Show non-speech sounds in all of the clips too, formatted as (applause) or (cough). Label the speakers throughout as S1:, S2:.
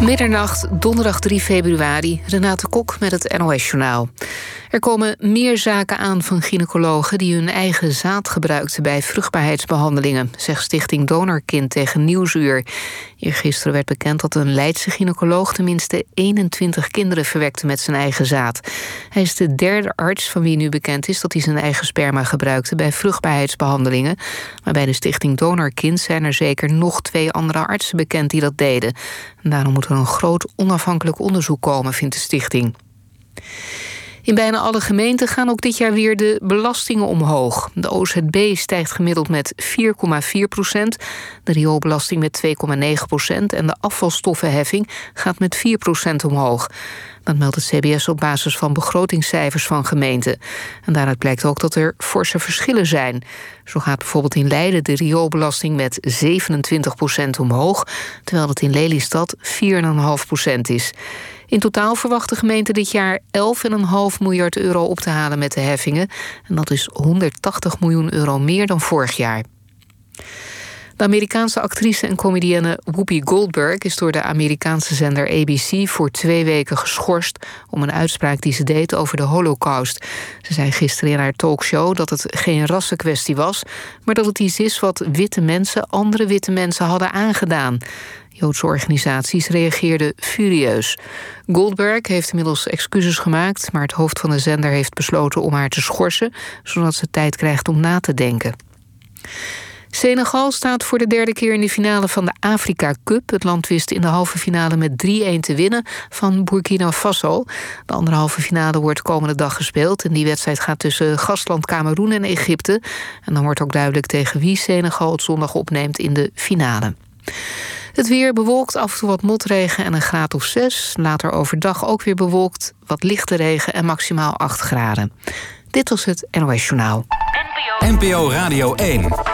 S1: Middernacht, donderdag 3 februari. Renate Kok met het NOS-journaal. Er komen meer zaken aan van gynaecologen die hun eigen zaad gebruikten bij vruchtbaarheidsbehandelingen, zegt Stichting Donorkind tegen Nieuwsuur. Eergisteren werd bekend dat een Leidse gynaecoloog tenminste 21 kinderen verwekte met zijn eigen zaad. Hij is de derde arts van wie nu bekend is dat hij zijn eigen sperma gebruikte bij vruchtbaarheidsbehandelingen. Maar bij de Stichting Donorkind zijn er zeker nog twee andere artsen bekend die dat deden. En daarom moet er een groot onafhankelijk onderzoek komen, vindt de stichting. In bijna alle gemeenten gaan ook dit jaar weer de belastingen omhoog. De OZB stijgt gemiddeld met 4,4 procent, de rioolbelasting met 2,9 procent en de afvalstoffenheffing gaat met 4 procent omhoog. Dat meldt het CBS op basis van begrotingscijfers van gemeenten. En daaruit blijkt ook dat er forse verschillen zijn. Zo gaat bijvoorbeeld in Leiden de rioolbelasting met 27 procent omhoog... terwijl het in Lelystad 4,5 procent is. In totaal verwacht de gemeente dit jaar 11,5 miljard euro op te halen met de heffingen. En dat is 180 miljoen euro meer dan vorig jaar. De Amerikaanse actrice en comedienne Whoopi Goldberg is door de Amerikaanse zender ABC voor twee weken geschorst om een uitspraak die ze deed over de Holocaust. Ze zei gisteren in haar talkshow dat het geen rassenkwestie was, maar dat het iets is wat witte mensen andere witte mensen hadden aangedaan. Joodse organisaties reageerden furieus. Goldberg heeft inmiddels excuses gemaakt, maar het hoofd van de zender heeft besloten om haar te schorsen, zodat ze tijd krijgt om na te denken. Senegal staat voor de derde keer in de finale van de Afrika Cup. Het land wist in de halve finale met 3-1 te winnen van Burkina Faso. De andere halve finale wordt komende dag gespeeld. En die wedstrijd gaat tussen gastland Cameroen en Egypte. En dan wordt ook duidelijk tegen wie Senegal het zondag opneemt in de finale. Het weer bewolkt, af en toe wat motregen en een graad of 6. Later overdag ook weer bewolkt, wat lichte regen en maximaal 8 graden. Dit was het NOS Journaal.
S2: NPO, NPO Radio 1.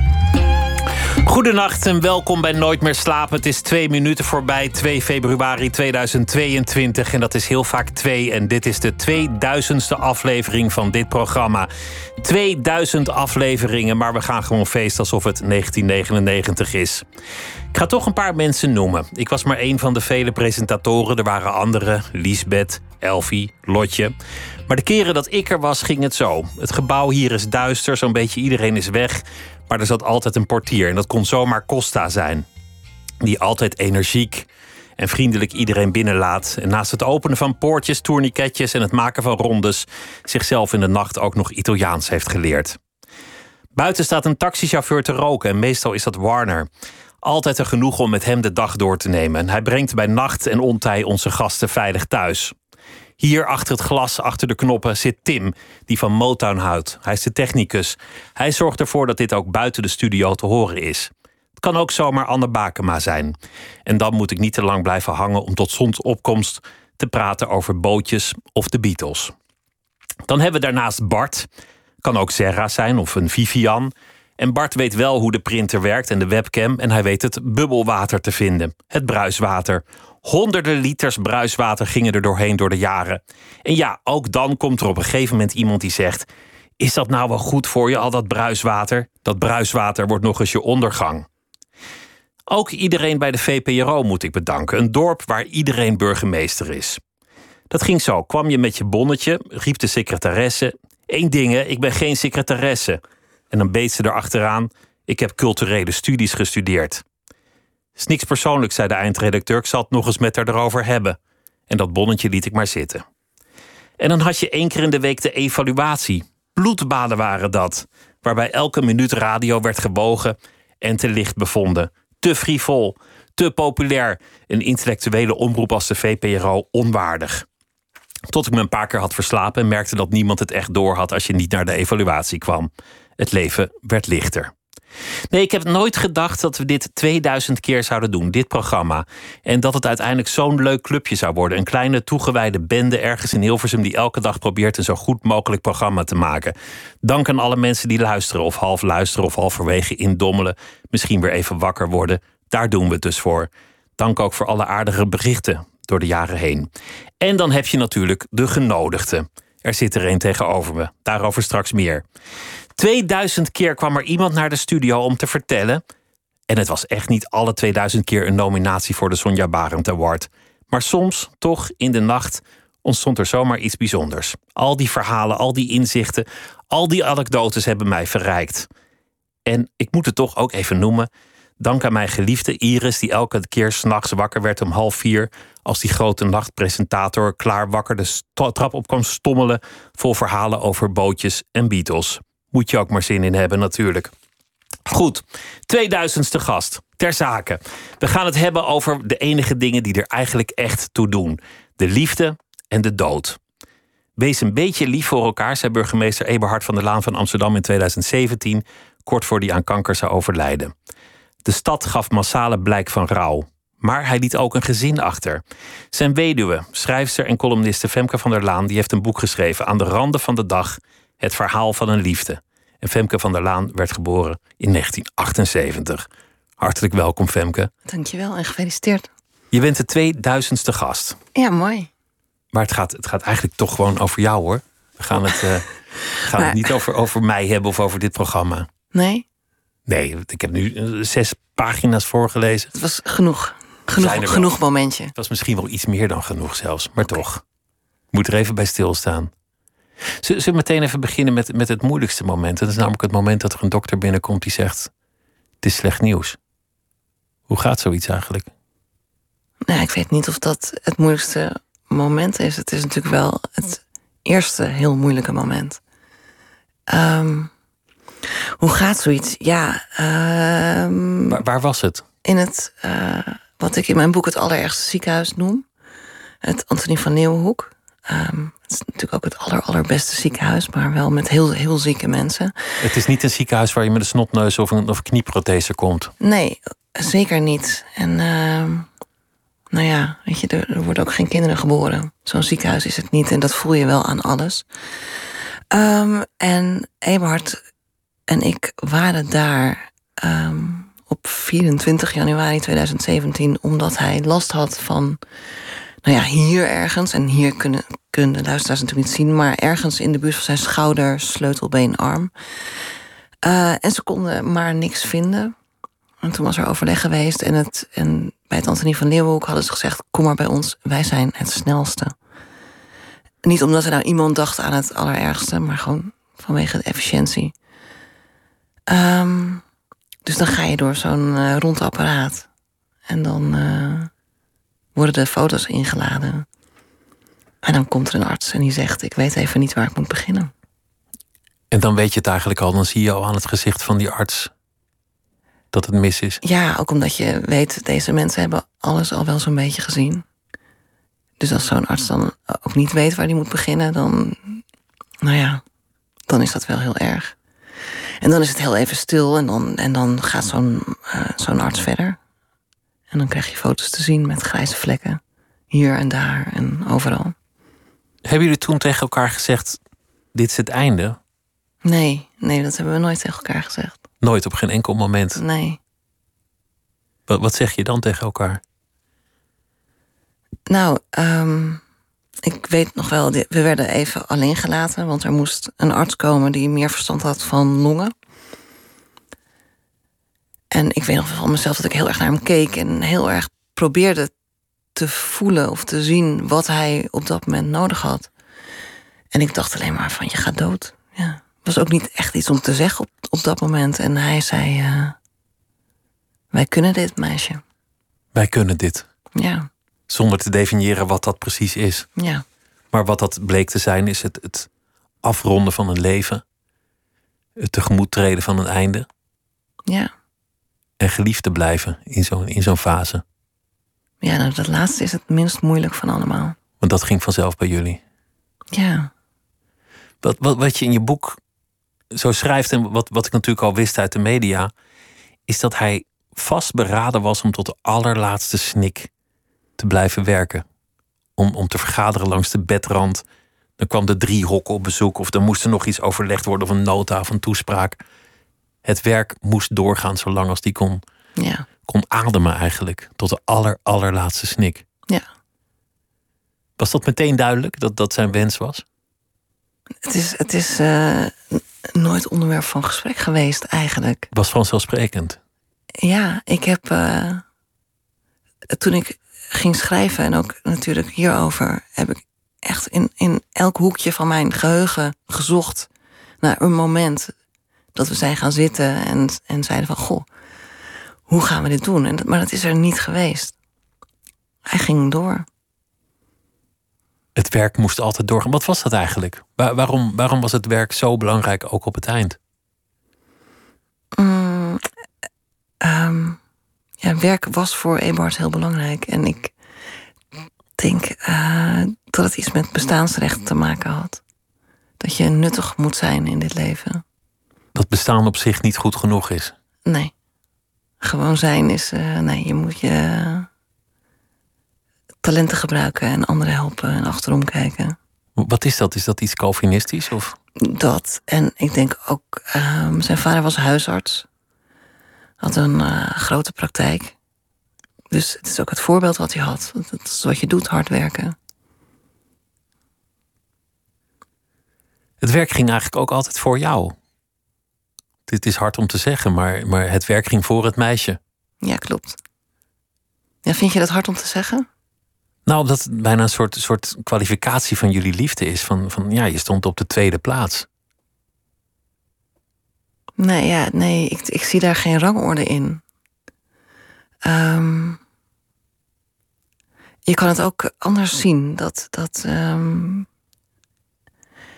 S3: Goedenacht en welkom bij Nooit meer slapen. Het is twee minuten voorbij, 2 februari 2022. En dat is heel vaak twee. En dit is de 2000ste aflevering van dit programma. 2000 afleveringen, maar we gaan gewoon feest alsof het 1999 is. Ik ga toch een paar mensen noemen. Ik was maar één van de vele presentatoren. Er waren anderen, Liesbeth, Elfie, Lotje. Maar de keren dat ik er was, ging het zo. Het gebouw hier is duister, zo'n beetje iedereen is weg. Maar er zat altijd een portier en dat kon zomaar Costa zijn. Die altijd energiek en vriendelijk iedereen binnenlaat. En naast het openen van poortjes, tourniquetjes en het maken van rondes... zichzelf in de nacht ook nog Italiaans heeft geleerd. Buiten staat een taxichauffeur te roken en meestal is dat Warner. Altijd er genoeg om met hem de dag door te nemen. Hij brengt bij nacht en ontij onze gasten veilig thuis. Hier achter het glas, achter de knoppen, zit Tim, die van Motown houdt. Hij is de technicus. Hij zorgt ervoor dat dit ook buiten de studio te horen is. Het kan ook zomaar Anne Bakema zijn. En dan moet ik niet te lang blijven hangen om tot zonsopkomst te praten over bootjes of de Beatles. Dan hebben we daarnaast Bart. Kan ook Serra zijn of een Vivian. En Bart weet wel hoe de printer werkt en de webcam. En hij weet het bubbelwater te vinden. Het bruiswater. Honderden liters bruiswater gingen er doorheen door de jaren. En ja, ook dan komt er op een gegeven moment iemand die zegt: Is dat nou wel goed voor je, al dat bruiswater? Dat bruiswater wordt nog eens je ondergang. Ook iedereen bij de VPRO moet ik bedanken. Een dorp waar iedereen burgemeester is. Dat ging zo. Kwam je met je bonnetje, riep de secretaresse: Eén ding, ik ben geen secretaresse. En dan beet ze erachteraan: Ik heb culturele studies gestudeerd. Is niks persoonlijks, zei de eindredacteur. Ik zal het nog eens met haar erover hebben. En dat bonnetje liet ik maar zitten. En dan had je één keer in de week de evaluatie. Bloedbaden waren dat. Waarbij elke minuut radio werd gebogen en te licht bevonden. Te frivol, te populair. Een intellectuele omroep als de VPRO onwaardig. Tot ik me een paar keer had verslapen en merkte dat niemand het echt door had als je niet naar de evaluatie kwam. Het leven werd lichter. Nee, ik heb nooit gedacht dat we dit 2000 keer zouden doen, dit programma. En dat het uiteindelijk zo'n leuk clubje zou worden. Een kleine toegewijde bende ergens in Hilversum die elke dag probeert een zo goed mogelijk programma te maken. Dank aan alle mensen die luisteren, of half luisteren, of halverwege indommelen. Misschien weer even wakker worden. Daar doen we het dus voor. Dank ook voor alle aardige berichten door de jaren heen. En dan heb je natuurlijk de genodigde. Er zit er een tegenover me. Daarover straks meer. 2000 keer kwam er iemand naar de studio om te vertellen. En het was echt niet alle 2000 keer een nominatie voor de Sonja Barend Award. Maar soms, toch in de nacht, ontstond er zomaar iets bijzonders. Al die verhalen, al die inzichten, al die anekdotes hebben mij verrijkt. En ik moet het toch ook even noemen. Dank aan mijn geliefde Iris, die elke keer s'nachts wakker werd om half vier. Als die grote nachtpresentator klaar wakker de trap op kwam stommelen. Vol verhalen over bootjes en Beatles. Moet je ook maar zin in hebben, natuurlijk. Goed, 2000ste gast. Ter zake. We gaan het hebben over de enige dingen die er eigenlijk echt toe doen: de liefde en de dood. Wees een beetje lief voor elkaar, zei burgemeester Eberhard van der Laan van Amsterdam in 2017, kort voor hij aan kanker zou overlijden. De stad gaf massale blijk van rouw. Maar hij liet ook een gezin achter. Zijn weduwe, schrijfster en columniste Femke van der Laan, die heeft een boek geschreven aan de randen van de dag, het verhaal van een liefde. En Femke van der Laan werd geboren in 1978. Hartelijk welkom, Femke.
S4: Dankjewel en gefeliciteerd.
S3: Je bent de 2000ste gast.
S4: Ja, mooi.
S3: Maar het gaat, het gaat eigenlijk toch gewoon over jou hoor. We gaan het, uh, gaan maar... het niet over, over mij hebben of over dit programma.
S4: Nee?
S3: Nee, ik heb nu eh, zes pagina's voorgelezen.
S4: Het was genoeg. Genoeg, genoeg momentje.
S3: Het was misschien wel iets meer dan genoeg zelfs, maar okay. toch. Moet er even bij stilstaan. Zullen we meteen even beginnen met, met het moeilijkste moment? Dat is namelijk het moment dat er een dokter binnenkomt die zegt: Het is slecht nieuws. Hoe gaat zoiets eigenlijk?
S4: Nou, ik weet niet of dat het moeilijkste moment is. Het is natuurlijk wel het eerste heel moeilijke moment. Um, hoe gaat zoiets? Ja. Um,
S3: waar, waar, was het?
S4: In het, uh, wat ik in mijn boek het allerergste ziekenhuis noem. Het Antonie van Leeuwenhoek. Um, het is natuurlijk ook het aller, allerbeste ziekenhuis, maar wel met heel, heel zieke mensen.
S3: Het is niet een ziekenhuis waar je met een snotneus of een, of knieprothese komt.
S4: Nee, zeker niet. En uh, nou ja, weet je, er, er, worden ook geen kinderen geboren. Zo'n ziekenhuis is het niet en dat voel je wel aan alles. Um, en Eberhard en ik waren daar um, op 24 januari 2017 omdat hij last had van nou ja, hier ergens, en hier kunnen, kunnen de luisteraars natuurlijk niet zien, maar ergens in de buurt van zijn schouder, sleutelbeen, arm. Uh, en ze konden maar niks vinden. En toen was er overleg geweest en, het, en bij het Antonie van Leeuwenhoek hadden ze gezegd: Kom maar bij ons, wij zijn het snelste. Niet omdat er nou iemand dacht aan het allerergste, maar gewoon vanwege de efficiëntie. Um, dus dan ga je door zo'n uh, rond apparaat. En dan uh, worden de foto's ingeladen. En dan komt er een arts en die zegt: Ik weet even niet waar ik moet beginnen.
S3: En dan weet je het eigenlijk al, dan zie je al aan het gezicht van die arts dat het mis is.
S4: Ja, ook omdat je weet, deze mensen hebben alles al wel zo'n beetje gezien. Dus als zo'n arts dan ook niet weet waar hij moet beginnen, dan, nou ja, dan is dat wel heel erg. En dan is het heel even stil en dan, en dan gaat zo'n uh, zo'n arts verder. En dan krijg je foto's te zien met grijze vlekken. Hier en daar en overal.
S3: Hebben jullie toen tegen elkaar gezegd: dit is het einde?
S4: Nee, nee, dat hebben we nooit tegen elkaar gezegd.
S3: Nooit op geen enkel moment?
S4: Nee.
S3: Wat, wat zeg je dan tegen elkaar?
S4: Nou, um, ik weet nog wel, we werden even alleen gelaten, want er moest een arts komen die meer verstand had van longen. En ik weet nog van mezelf dat ik heel erg naar hem keek en heel erg probeerde te voelen of te zien wat hij op dat moment nodig had. En ik dacht alleen maar van je gaat dood. Ja. Was ook niet echt iets om te zeggen op, op dat moment. En hij zei: uh, Wij kunnen dit, meisje.
S3: Wij kunnen dit.
S4: Ja.
S3: Zonder te definiëren wat dat precies is.
S4: Ja.
S3: Maar wat dat bleek te zijn, is het, het afronden van een leven. Het tegemoettreden van een einde.
S4: Ja.
S3: En geliefd te blijven in zo'n in zo'n fase.
S4: Ja, nou, dat laatste is het minst moeilijk van allemaal.
S3: Want dat ging vanzelf bij jullie.
S4: Ja.
S3: Wat, wat, wat je in je boek zo schrijft, en wat, wat ik natuurlijk al wist uit de media, is dat hij vastberaden was om tot de allerlaatste snik te blijven werken. Om, om te vergaderen langs de bedrand. Dan kwam de drie hokken op bezoek, of er moest er nog iets overlegd worden, of een nota of een toespraak. Het werk moest doorgaan zolang als die kon,
S4: ja.
S3: kon ademen eigenlijk. Tot de aller, allerlaatste snik.
S4: Ja.
S3: Was dat meteen duidelijk dat dat zijn wens was?
S4: Het is, het is uh, nooit onderwerp van gesprek geweest, eigenlijk.
S3: Was vanzelfsprekend.
S4: Ja, ik heb. Uh, toen ik ging schrijven en ook natuurlijk hierover, heb ik echt in, in elk hoekje van mijn geheugen gezocht naar een moment dat we zijn gaan zitten en, en zeiden van goh, hoe gaan we dit doen? En dat, maar dat is er niet geweest. Hij ging door.
S3: Het werk moest altijd doorgaan. Wat was dat eigenlijk? waarom, waarom was het werk zo belangrijk ook op het eind?
S4: Mm, um, ja, werk was voor Ebert heel belangrijk. En ik denk uh, dat het iets met bestaansrecht te maken had. Dat je nuttig moet zijn in dit leven.
S3: Dat bestaan op zich niet goed genoeg is?
S4: Nee. Gewoon zijn is. Uh, nee, je moet je talenten gebruiken en anderen helpen en achterom kijken.
S3: Wat is dat? Is dat iets Calvinistisch? Of?
S4: Dat. En ik denk ook, um, zijn vader was huisarts. Had een uh, grote praktijk. Dus het is ook het voorbeeld wat hij had. Dat is wat je doet, hard werken.
S3: Het werk ging eigenlijk ook altijd voor jou. Dit is hard om te zeggen, maar, maar het werk ging voor het meisje.
S4: Ja, klopt. Ja, vind je dat hard om te zeggen?
S3: Nou, omdat het bijna een soort, soort kwalificatie van jullie liefde is. Van, van ja, je stond op de tweede plaats.
S4: Nee, ja, nee ik, ik zie daar geen rangorde in. Um, je kan het ook anders zien. Dat, dat, um,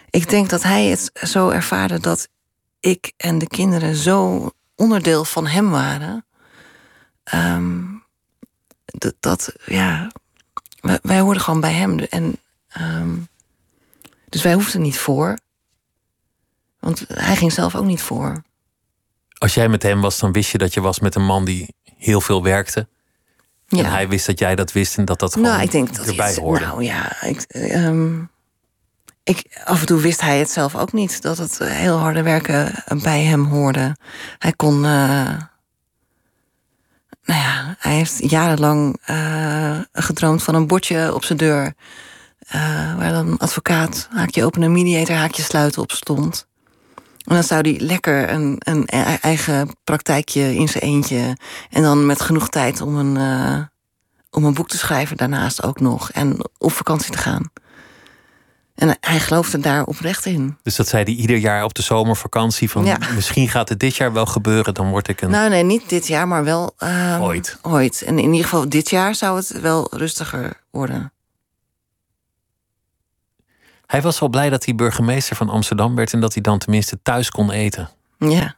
S4: ik denk dat hij het zo ervaarde dat ik en de kinderen zo onderdeel van hem waren. Um, dat, dat, ja, wij, wij hoorden gewoon bij hem. En, um, dus wij hoefden niet voor. Want hij ging zelf ook niet voor.
S3: Als jij met hem was, dan wist je dat je was met een man die heel veel werkte. Ja. En hij wist dat jij dat wist en dat dat gewoon nou, ik denk dat erbij hoorde.
S4: Nou ja, ik, um, ik, af en toe wist hij het zelf ook niet. Dat het heel harde werken bij hem hoorde. Hij kon... Uh, nou ja, hij heeft jarenlang gedroomd van een bordje op zijn deur. Waar dan advocaat, haakje openen, mediator, haakje sluiten op stond. En dan zou hij lekker een, een e-, eigen praktijkje in zijn eentje. En dan met genoeg tijd om een, om een boek te schrijven daarnaast ook nog. En op vakantie te gaan. En hij geloofde daar oprecht in.
S3: Dus dat zei hij ieder jaar op de zomervakantie: van ja. misschien gaat het dit jaar wel gebeuren, dan word ik een.
S4: Nou, nee, niet dit jaar, maar wel. Uh,
S3: ooit.
S4: Ooit. En in ieder geval dit jaar zou het wel rustiger worden.
S3: Hij was wel blij dat hij burgemeester van Amsterdam werd en dat hij dan tenminste thuis kon eten.
S4: Ja.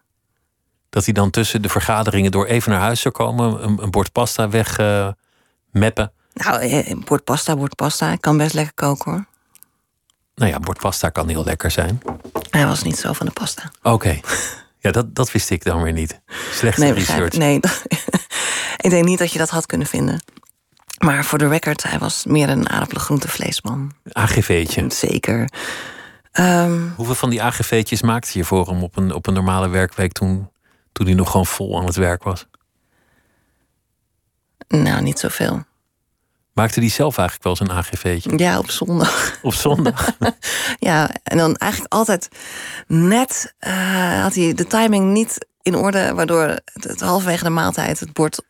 S3: Dat hij dan tussen de vergaderingen door even naar huis zou komen, een, een bord pasta weg uh, meppen.
S4: Nou, eh, een bord pasta, bord pasta. Ik kan best lekker koken hoor.
S3: Nou ja, bord pasta kan heel lekker zijn.
S4: Hij was niet zo van de pasta.
S3: Oké. (laughs) Ja, dat, dat wist ik dan weer niet. Slechte
S4: nee,
S3: research.
S4: Nee, (laughs) ik denk niet dat je dat had kunnen vinden. Maar voor de record, hij was meer een aardappelen
S3: AGV'tje.
S4: Zeker. Um,
S3: Hoeveel van die AGV'tjes maakte je voor hem op een, op een normale werkweek toen, toen hij nog gewoon vol aan het werk was?
S4: Nou, niet zoveel.
S3: Maakte hij zelf eigenlijk wel zijn AGV'tje?
S4: Ja, op zondag.
S3: Op zondag? (laughs)
S4: ja, en dan eigenlijk altijd net uh, had hij de timing niet in orde, waardoor het, het halverwege de maaltijd het bord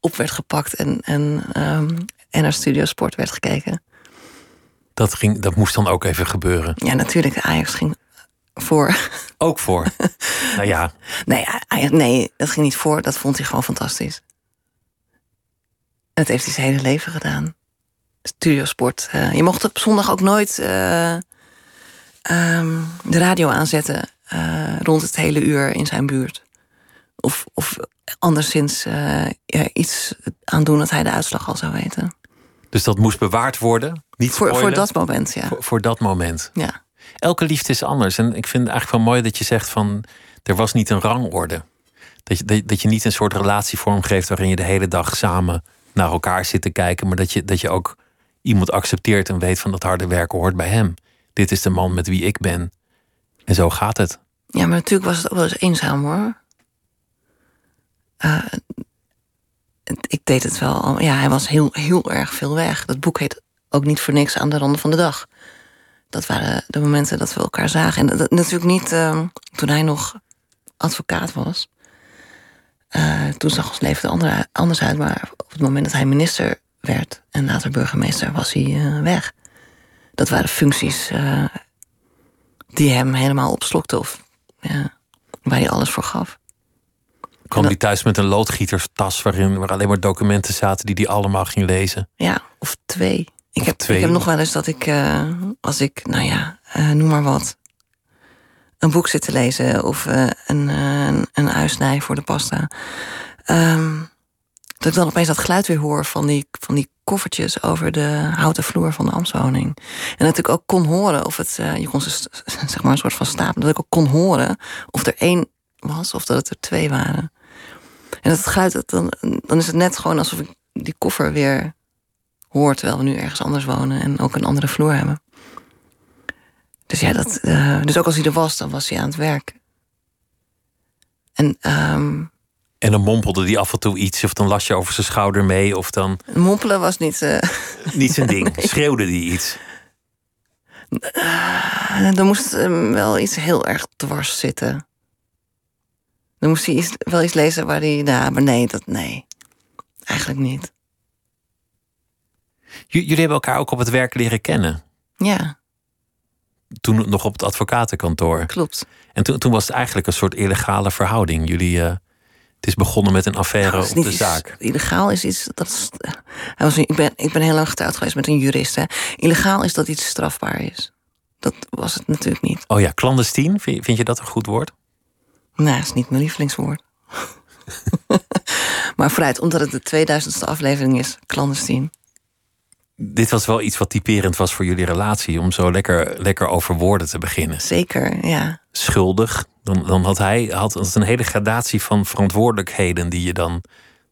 S4: op werd gepakt en, en, um, en naar Studio Sport werd gekeken.
S3: Dat, ging, dat moest dan ook even gebeuren.
S4: Ja, natuurlijk. Ajax ging voor.
S3: Ook voor? (laughs) nou ja.
S4: Nee, Ajax, nee, dat ging niet voor. Dat vond hij gewoon fantastisch. Dat heeft hij zijn hele leven gedaan. Studiosport. Uh, je mocht op zondag ook nooit uh, um, de radio aanzetten uh, rond het hele uur in zijn buurt. Of, of anderszins uh, iets aan doen dat hij de uitslag al zou weten.
S3: Dus dat moest bewaard worden? Niet
S4: voor, voor dat moment, ja.
S3: Voor, voor, dat moment.
S4: Ja.
S3: Elke liefde is anders. En ik vind het eigenlijk wel mooi dat je zegt van... er was niet een rangorde. Dat je, dat, dat je niet een soort relatie vormgeeft... waarin je de hele dag samen naar elkaar zit te kijken... maar dat je, dat je ook iemand accepteert en weet van dat harde werken hoort bij hem. Dit is de man met wie ik ben. En zo gaat het.
S4: Ja, maar natuurlijk was het ook wel eens eenzaam hoor. Uh, ik deed het wel. Ja, hij was heel, heel erg veel weg. Dat boek heet ook niet voor niks aan de randen van de dag. Dat waren de momenten dat we elkaar zagen. En natuurlijk niet uh, toen hij nog advocaat was. Uh, toen zag ons leven er anders uit. Maar op het moment dat hij minister werd en later burgemeester, was hij uh, weg. Dat waren functies uh, die hem helemaal opslokten. Of ja, waar hij alles voor gaf.
S3: Kwam hij thuis met een loodgieterstas waarin waar alleen maar documenten zaten die hij allemaal ging lezen?
S4: Ja, of twee. Ik heb, ik heb nog wel eens dat ik, als ik, nou ja, noem maar wat, een boek zit te lezen of uh, een, een, een uitsnij voor de pasta. Um, dat ik dan opeens dat geluid weer hoor van die, van die koffertjes over de houten vloer van de ambtswoning. En dat ik ook kon horen of het, je kon ze (laughs) zeg maar een soort van stapelen, dat ik ook kon horen of er één was of dat het er twee waren. En dat geluid, dan, dan is het net gewoon alsof ik die koffer weer hoor terwijl we nu ergens anders wonen en ook een andere vloer hebben. Dus ja, dat, uh, dus ook als hij er was, dan was hij aan het werk. En, um,
S3: en dan mompelde hij af en toe iets, of dan las je over zijn schouder mee, of dan.
S4: Mompelen was niet. Uh, (laughs)
S3: niet zijn ding. (laughs) Nee. Schreeuwde hij iets?
S4: Uh, dan moest hem wel iets heel erg dwars zitten. Dan moest hij iets, wel iets lezen waar hij. Nou, maar nee, dat nee. Eigenlijk niet.
S3: Jullie hebben elkaar ook op het werk leren kennen.
S4: Ja.
S3: Toen nog op het advocatenkantoor.
S4: Klopt.
S3: En toen, toen was het eigenlijk een soort illegale verhouding. Jullie, uh, het is begonnen met een affaire nou, op de zaak.
S4: Illegaal is iets. Dat is, hij was, ik, ben, ik ben heel lang getrouwd geweest met een jurist. Hè. Illegaal is dat iets strafbaar is. Dat was het natuurlijk niet.
S3: Oh ja, clandestien, vind, vind je dat een goed woord?
S4: Nee, dat is niet mijn lievelingswoord. (laughs) (laughs) maar vooruit, omdat het de 2000ste aflevering is, clandestien
S3: dit was wel iets wat typerend was voor jullie relatie. Om zo lekker, lekker over woorden te beginnen.
S4: Zeker, ja.
S3: Schuldig. Dan, dan had hij had een hele gradatie van verantwoordelijkheden die je dan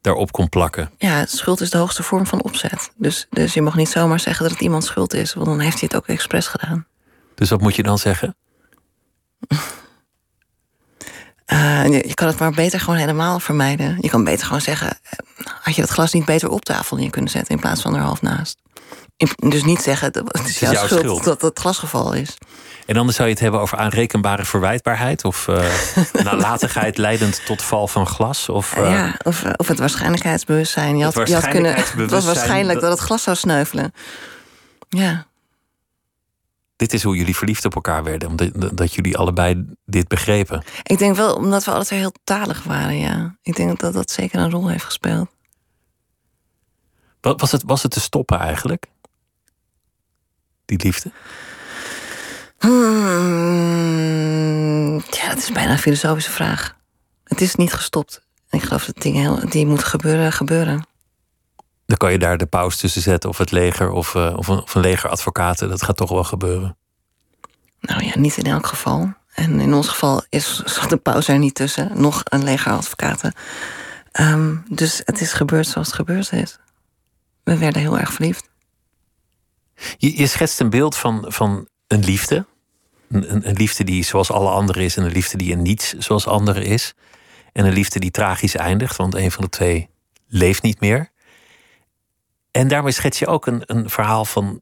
S3: daarop kon plakken.
S4: Ja, schuld is de hoogste vorm van opzet. Dus, dus je mag niet zomaar zeggen dat het iemand schuld is, want dan heeft hij het ook expres gedaan.
S3: Dus wat moet je dan zeggen? (laughs)
S4: Uh, je kan het maar beter gewoon helemaal vermijden. Je kan beter gewoon zeggen: eh, had je dat glas niet beter op tafel neer kunnen zetten in plaats van er half naast? Dus niet zeggen, dat het is jouw, jouw schuld, schuld, dat het glasgeval is.
S3: En dan zou je het hebben over aanrekenbare verwijtbaarheid of uh, (laughs) nalatigheid leidend tot val van glas? Of,
S4: uh, ja, of, of het waarschijnlijkheidsbewustzijn. Je had, je had kunnen, het was waarschijnlijk dat... het glas zou sneuvelen. Ja.
S3: Dit is hoe jullie verliefd op elkaar werden, omdat dat jullie allebei dit begrepen.
S4: Ik denk wel, omdat we altijd heel talig waren, ja. Ik denk dat dat zeker een rol heeft gespeeld.
S3: Was het, was het te stoppen eigenlijk? Die liefde?
S4: Hmm, ja, dat is bijna een filosofische vraag. Het is niet gestopt. Ik geloof dat dingen heel, die moeten gebeuren, gebeuren.
S3: Dan kan je daar de paus tussen zetten, of het leger, of, uh, of, een, of een legeradvocaten. Dat gaat toch wel gebeuren.
S4: Nou ja, niet in elk geval. En in ons geval is de paus er niet tussen, nog een legeradvocaten. Um, dus het is gebeurd zoals het gebeurd is. We werden heel erg verliefd.
S3: Je, je schetst een beeld van, van een liefde. Een, een, liefde die zoals alle anderen is en een liefde die in niets zoals anderen is. En een liefde die tragisch eindigt, want een van de twee leeft niet meer. En daarmee schets je ook een, een verhaal van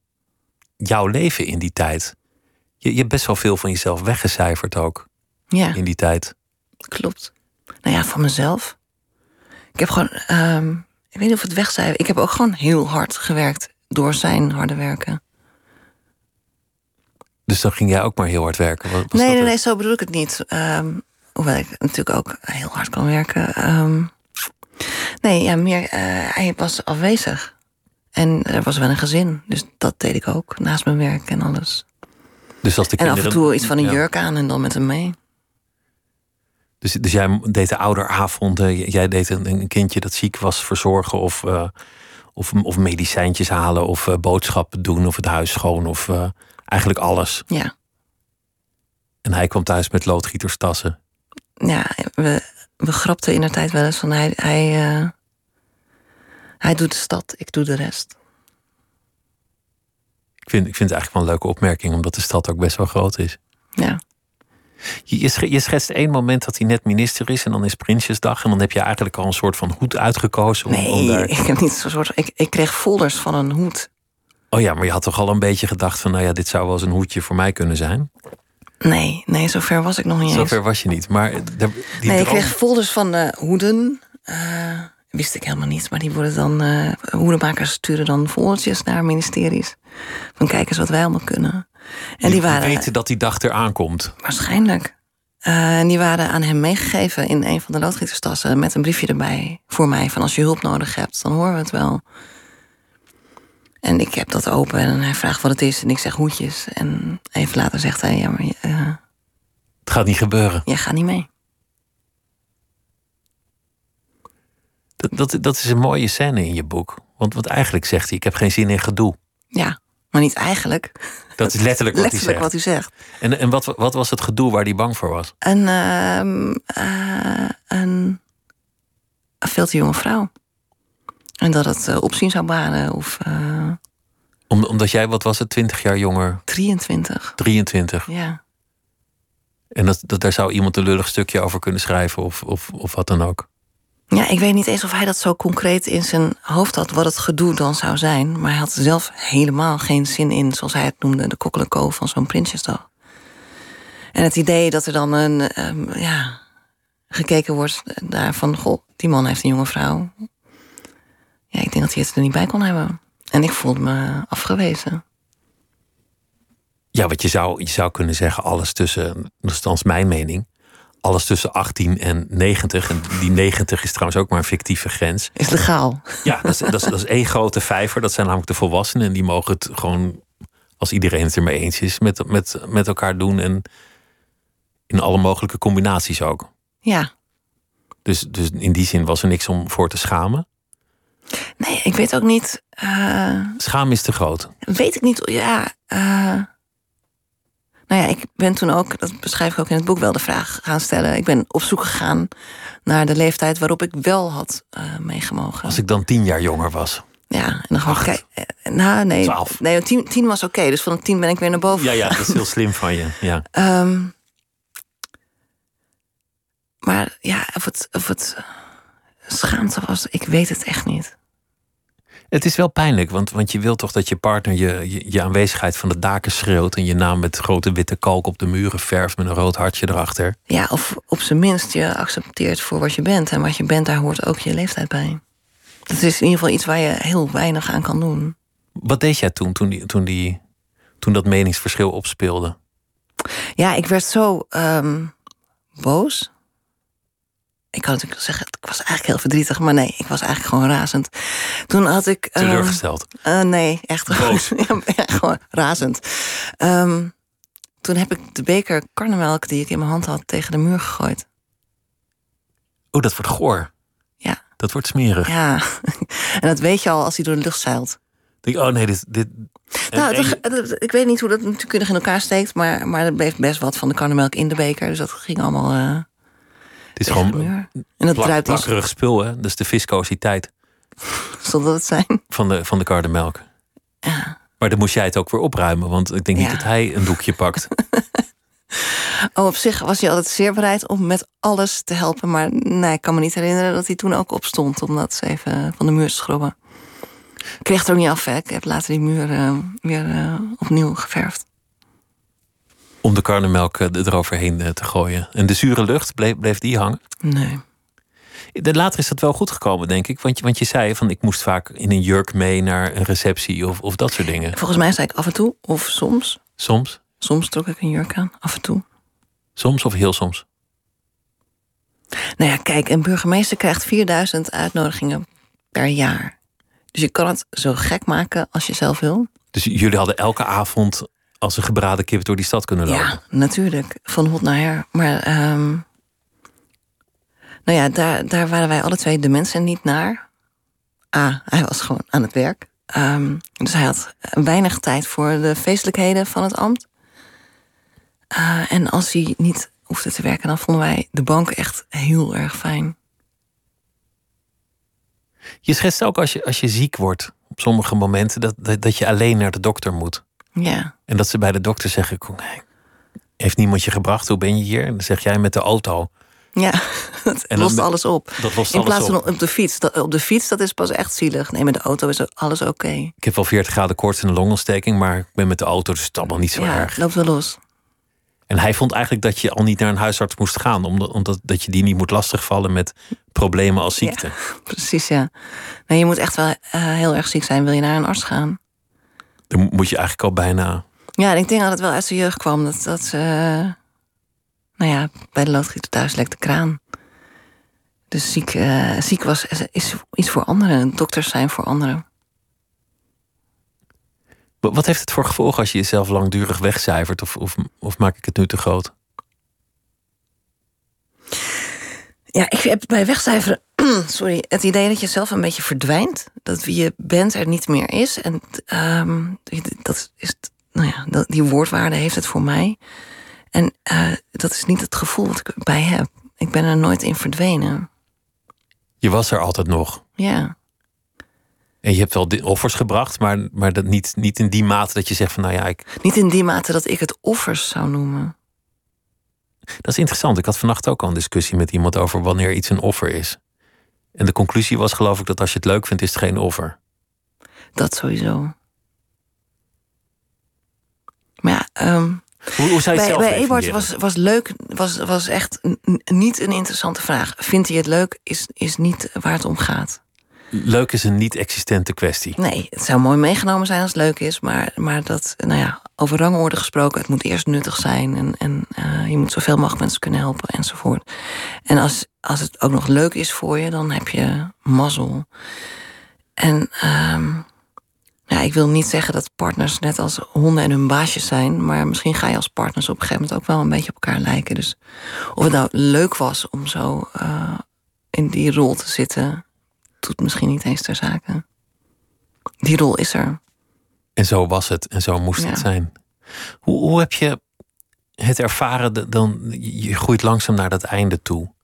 S3: jouw leven in die tijd. Je, je hebt best wel veel van jezelf weggecijferd ook.
S4: Ja.
S3: In die tijd.
S4: Klopt. Nou ja, van mezelf. Ik heb gewoon, um, ik weet niet of het wegcijfer. Ik heb ook gewoon heel hard gewerkt door zijn harde werken.
S3: Dus dan ging jij ook maar heel hard werken? Was
S4: nee, nee, nee, zo bedoel ik het niet. Um, hoewel ik natuurlijk ook heel hard kan werken. Um, nee, ja, meer, uh, hij was afwezig. En er was wel een gezin. Dus dat deed ik ook, naast mijn werk en alles.
S3: Dus als de
S4: kinderen... En af en toe iets van een jurk aan en dan met hem mee.
S3: Dus, dus jij deed de ouderavonden, jij deed een, een kindje dat ziek was verzorgen of... Uh, of, of medicijntjes halen of uh, boodschappen doen of het huis schoon of uh, eigenlijk alles.
S4: Ja.
S3: En hij kwam thuis met loodgieterstassen.
S4: Ja, we, we grapten in de tijd wel eens van hij, hij, uh, hij doet de stad, ik doe de rest.
S3: Ik vind, ik vind het eigenlijk wel een leuke opmerking, omdat de stad ook best wel groot is.
S4: Ja.
S3: Je, je, sch- je schetst één moment dat hij net minister is en dan is Prinsjesdag. En dan heb je eigenlijk al een soort van hoed uitgekozen. Om
S4: Nee,
S3: daar...
S4: ik heb niet zo'n soort. Ik, ik kreeg folders van een hoed.
S3: Oh ja, maar je had toch al een beetje gedacht van, nou ja, dit zou wel eens een hoedje voor mij kunnen zijn.
S4: Nee, nee, zover was ik nog niet eens.
S3: Zover was je niet. Maar die
S4: nee, ik
S3: droom-
S4: kreeg folders van eh, hoeden. Eh, wist ik helemaal niet, maar die worden dan. eh hoedenmakers sturen dan foldertjes naar ministeries. Van kijk eens wat wij allemaal kunnen. En die waren.
S3: weten dat die dag eraan komt.
S4: Waarschijnlijk. Eh, en die waren aan hem meegegeven in een van de loodgieterstassen met een briefje erbij voor mij van als je hulp nodig hebt, dan horen we het wel. En ik heb dat open en hij vraagt wat het is en ik zeg hoedjes. En even later zegt hij, ja, maar eh,
S3: Het gaat niet gebeuren.
S4: jij gaat niet mee.
S3: Dat, dat, dat is een mooie scène in je boek. Want, want eigenlijk zegt hij, ik heb geen zin in gedoe.
S4: Ja, maar niet eigenlijk.
S3: Dat is letterlijk wat
S4: Letterlijk
S3: hij zegt.
S4: wat u zegt.
S3: En, en wat, wat was het gedoe waar hij bang voor was?
S4: Een, ehm, eh, een, een veel te jonge vrouw. En dat het eh, opzien zou baren of eh,
S3: Om, omdat jij, wat was het, 20 jaar jonger,
S4: 23.
S3: 23.
S4: Ja.
S3: En dat, dat, daar zou iemand een lullig stukje over kunnen schrijven of, of, of wat dan ook.
S4: Ja, ik weet niet eens of hij dat zo concreet in zijn hoofd had, wat het gedoe dan zou zijn. Maar hij had zelf helemaal geen zin in, zoals hij het noemde, de kokkeleko van zo'n Prinsjesdag. En het idee dat er dan een, ehm, ja, gekeken wordt naar van, goh, die man heeft een jonge vrouw. Ja, ik denk dat hij het er niet bij kon hebben. En ik voelde me afgewezen.
S3: Ja, wat je zou, je zou kunnen zeggen, alles tussen, althans mijn mening, alles tussen 18 en 90. En die 90 is trouwens ook maar een fictieve grens.
S4: Is legaal.
S3: Ja, dat is, dat is, dat is één grote vijver. Dat zijn namelijk de volwassenen. En die mogen het gewoon, als iedereen het ermee eens is, met, met, met elkaar doen. En in alle mogelijke combinaties ook.
S4: Ja.
S3: Dus, dus in die zin was er niks om voor te schamen.
S4: Nee, ik weet ook niet. eh,
S3: Schaam is te groot.
S4: Weet ik niet. Ja. eh, nou ja, ik ben toen ook, dat beschrijf ik ook in het boek, wel de vraag gaan stellen. Ik ben op zoek gegaan naar de leeftijd waarop ik wel had eh, meegemogen.
S3: Als ik dan tien jaar jonger was.
S4: Ja, en dan gewoon eh, Nou, nee.
S3: Twaalf.
S4: Nee, tien, tien was oké. dus van tien ben ik weer naar boven.
S3: Ja, ja, dat is heel slim van je. Ja. (laughs)
S4: Ehm, maar ja, of het, of het schaamte was, ik weet het echt niet.
S3: Het is wel pijnlijk, want, want je wilt toch dat je partner je, je, je aanwezigheid van de daken schreeuwt. En je naam met grote witte kalk op de muren verft met een rood hartje erachter.
S4: Ja, of op zijn minst je accepteert voor wat je bent. En wat je bent, daar hoort ook je leeftijd bij. Dat is in ieder geval iets waar je heel weinig aan kan doen.
S3: Wat deed jij toen, toen, die, toen, die, toen dat meningsverschil opspeelde?
S4: Ja, ik werd zo ehm, boos. Ik kan natuurlijk zeggen, ik was eigenlijk heel verdrietig, maar nee, ik was eigenlijk gewoon razend. Toen had ik. ehm,
S3: Teleurgesteld.
S4: eh, nee, echt.
S3: Boos. (laughs)
S4: ja, gewoon razend. Ehm, toen heb ik de beker karnemelk die ik in mijn hand had tegen de muur gegooid.
S3: Oh, dat wordt goor.
S4: Ja.
S3: Dat wordt smerig.
S4: Ja, (laughs) en dat weet je al als hij door de lucht zeilt.
S3: Denk, oh nee, dit. dit
S4: nou,
S3: en
S4: ik weet niet hoe dat natuurlijk in elkaar steekt, maar, maar er bleef best wat van de karnemelk in de beker. Dus dat ging allemaal. eh
S3: het is gewoon.
S4: En dat
S3: plak,
S4: als
S3: plakkerig spul, hè? Dat is de viscositeit (laughs)
S4: zonder het zijn.
S3: van de, van de kardemelk. Maar dan moest jij het ook weer opruimen, want ik denk niet
S4: Ja.
S3: dat hij een doekje pakt. (laughs)
S4: Oh, op zich was hij altijd zeer bereid om met alles te helpen. Maar nee, ik kan me niet herinneren dat hij toen ook opstond om dat eens even van de muur te schrobben. Ik kreeg het er ook niet af, hè. Ik heb later die muur eh, weer eh, opnieuw geverfd.
S3: Om de karnemelk eh, eroverheen eh, te gooien. En de zure lucht, bleef, bleef die hangen?
S4: Nee.
S3: Later is dat wel goed gekomen, denk ik. Want je, want je zei van ik moest vaak in een jurk mee naar een receptie of, of dat soort dingen.
S4: Volgens mij zei ik af en toe, of soms.
S3: Soms,
S4: Soms trok ik een jurk aan, af en toe.
S3: soms of heel soms.
S4: Nou ja, kijk, een burgemeester krijgt 4000 uitnodigingen per jaar. Dus je kan het zo gek maken als je zelf wil.
S3: Dus jullie hadden elke avond als een gebraden kip door die stad kunnen lopen.
S4: Ja, natuurlijk. Van hot naar her. Maar ehm, nou ja, daar, daar waren wij alle twee de mensen niet naar. A, hij was gewoon aan het werk. Ehm, dus hij had weinig tijd voor de feestelijkheden van het ambt. Eh, en als hij niet hoefde te werken, dan vonden wij de bank echt heel erg fijn.
S3: Je schetst ook als je, als je ziek wordt op sommige momenten dat, dat, dat je alleen naar de dokter moet.
S4: Ja,
S3: En dat ze bij de dokter zeggen: "Kom, heeft niemand je gebracht. Hoe ben je hier? En dan zeg jij met de auto.
S4: Ja, (laughs) dat
S3: En
S4: lost alles op.
S3: Dat lost
S4: In plaats
S3: op.
S4: van op de fiets. Dat- Op de fiets, dat is pas echt zielig. Nee, met de auto is alles oké.
S3: Ik heb wel 40 graden koorts en een longontsteking, maar ik ben met de auto, dus het is allemaal niet zo
S4: Ja,
S3: erg.
S4: loopt wel los.
S3: En hij vond eigenlijk dat je al niet naar een huisarts moest gaan, omdat, omdat dat je die niet moet lastigvallen met problemen als ziekte. (laughs)
S4: Precies, ja. Nee, je moet echt wel eh, heel erg ziek zijn. Wil je naar een arts gaan?
S3: Dan moet je eigenlijk al bijna.
S4: Ja, ik denk dat het wel uit zijn jeugd kwam. Dat, dat ze, eh, nou ja, bij de loodgieter thuis lekt de kraan. Dus ziek, eh, ziek was is, iets voor anderen. Dokters zijn voor anderen.
S3: Wa- Wat heeft het voor gevolg als je jezelf langdurig wegcijfert? Of, of, of maak ik het nu te groot?
S4: Ja, ik heb bij wegcijferen, sorry, het idee dat je zelf een beetje verdwijnt. Dat wie je bent er niet meer is. En ehm, dat is, nou ja, dat, die woordwaarde heeft het voor mij. En eh, dat is niet het gevoel wat ik erbij heb. Ik ben er nooit in verdwenen.
S3: Je was er altijd nog.
S4: Ja.
S3: En je hebt wel offers gebracht, maar, maar dat niet, niet in die mate dat je zegt van nou ja, ik,
S4: Niet in die mate dat ik het offers zou noemen.
S3: dat is interessant. Ik had vannacht ook al een discussie met iemand over wanneer iets een offer is. En de conclusie was geloof ik dat als je het leuk vindt, is het geen offer.
S4: Dat sowieso. Maar ja, ehm,
S3: Hoe, hoe zou je het
S4: bij,
S3: zelf
S4: bij Ebert
S3: definiëren?
S4: was, was leuk, was, was echt niet een interessante vraag. Vindt hij het leuk, is, is niet waar het om gaat.
S3: Leuk is een niet-existente kwestie.
S4: Nee, het zou mooi meegenomen zijn als het leuk is, maar, maar dat, nou ja, over rangorde gesproken, het moet eerst nuttig zijn en, en eh, je moet zoveel mogelijk mensen kunnen helpen enzovoort. En als, als het ook nog leuk is voor je, dan heb je mazzel. En ehm, ja, ik wil niet zeggen dat partners net als honden en hun baasjes zijn, maar misschien ga je als partners op een gegeven moment ook wel een beetje op elkaar lijken. Dus of het nou leuk was om zo eh, in die rol te zitten, doet misschien niet eens ter zake. Die rol is er.
S3: En zo was het en zo moest
S4: Ja.
S3: het zijn. Hoe, hoe heb je het ervaren? Dan, je groeit langzaam naar dat einde toe.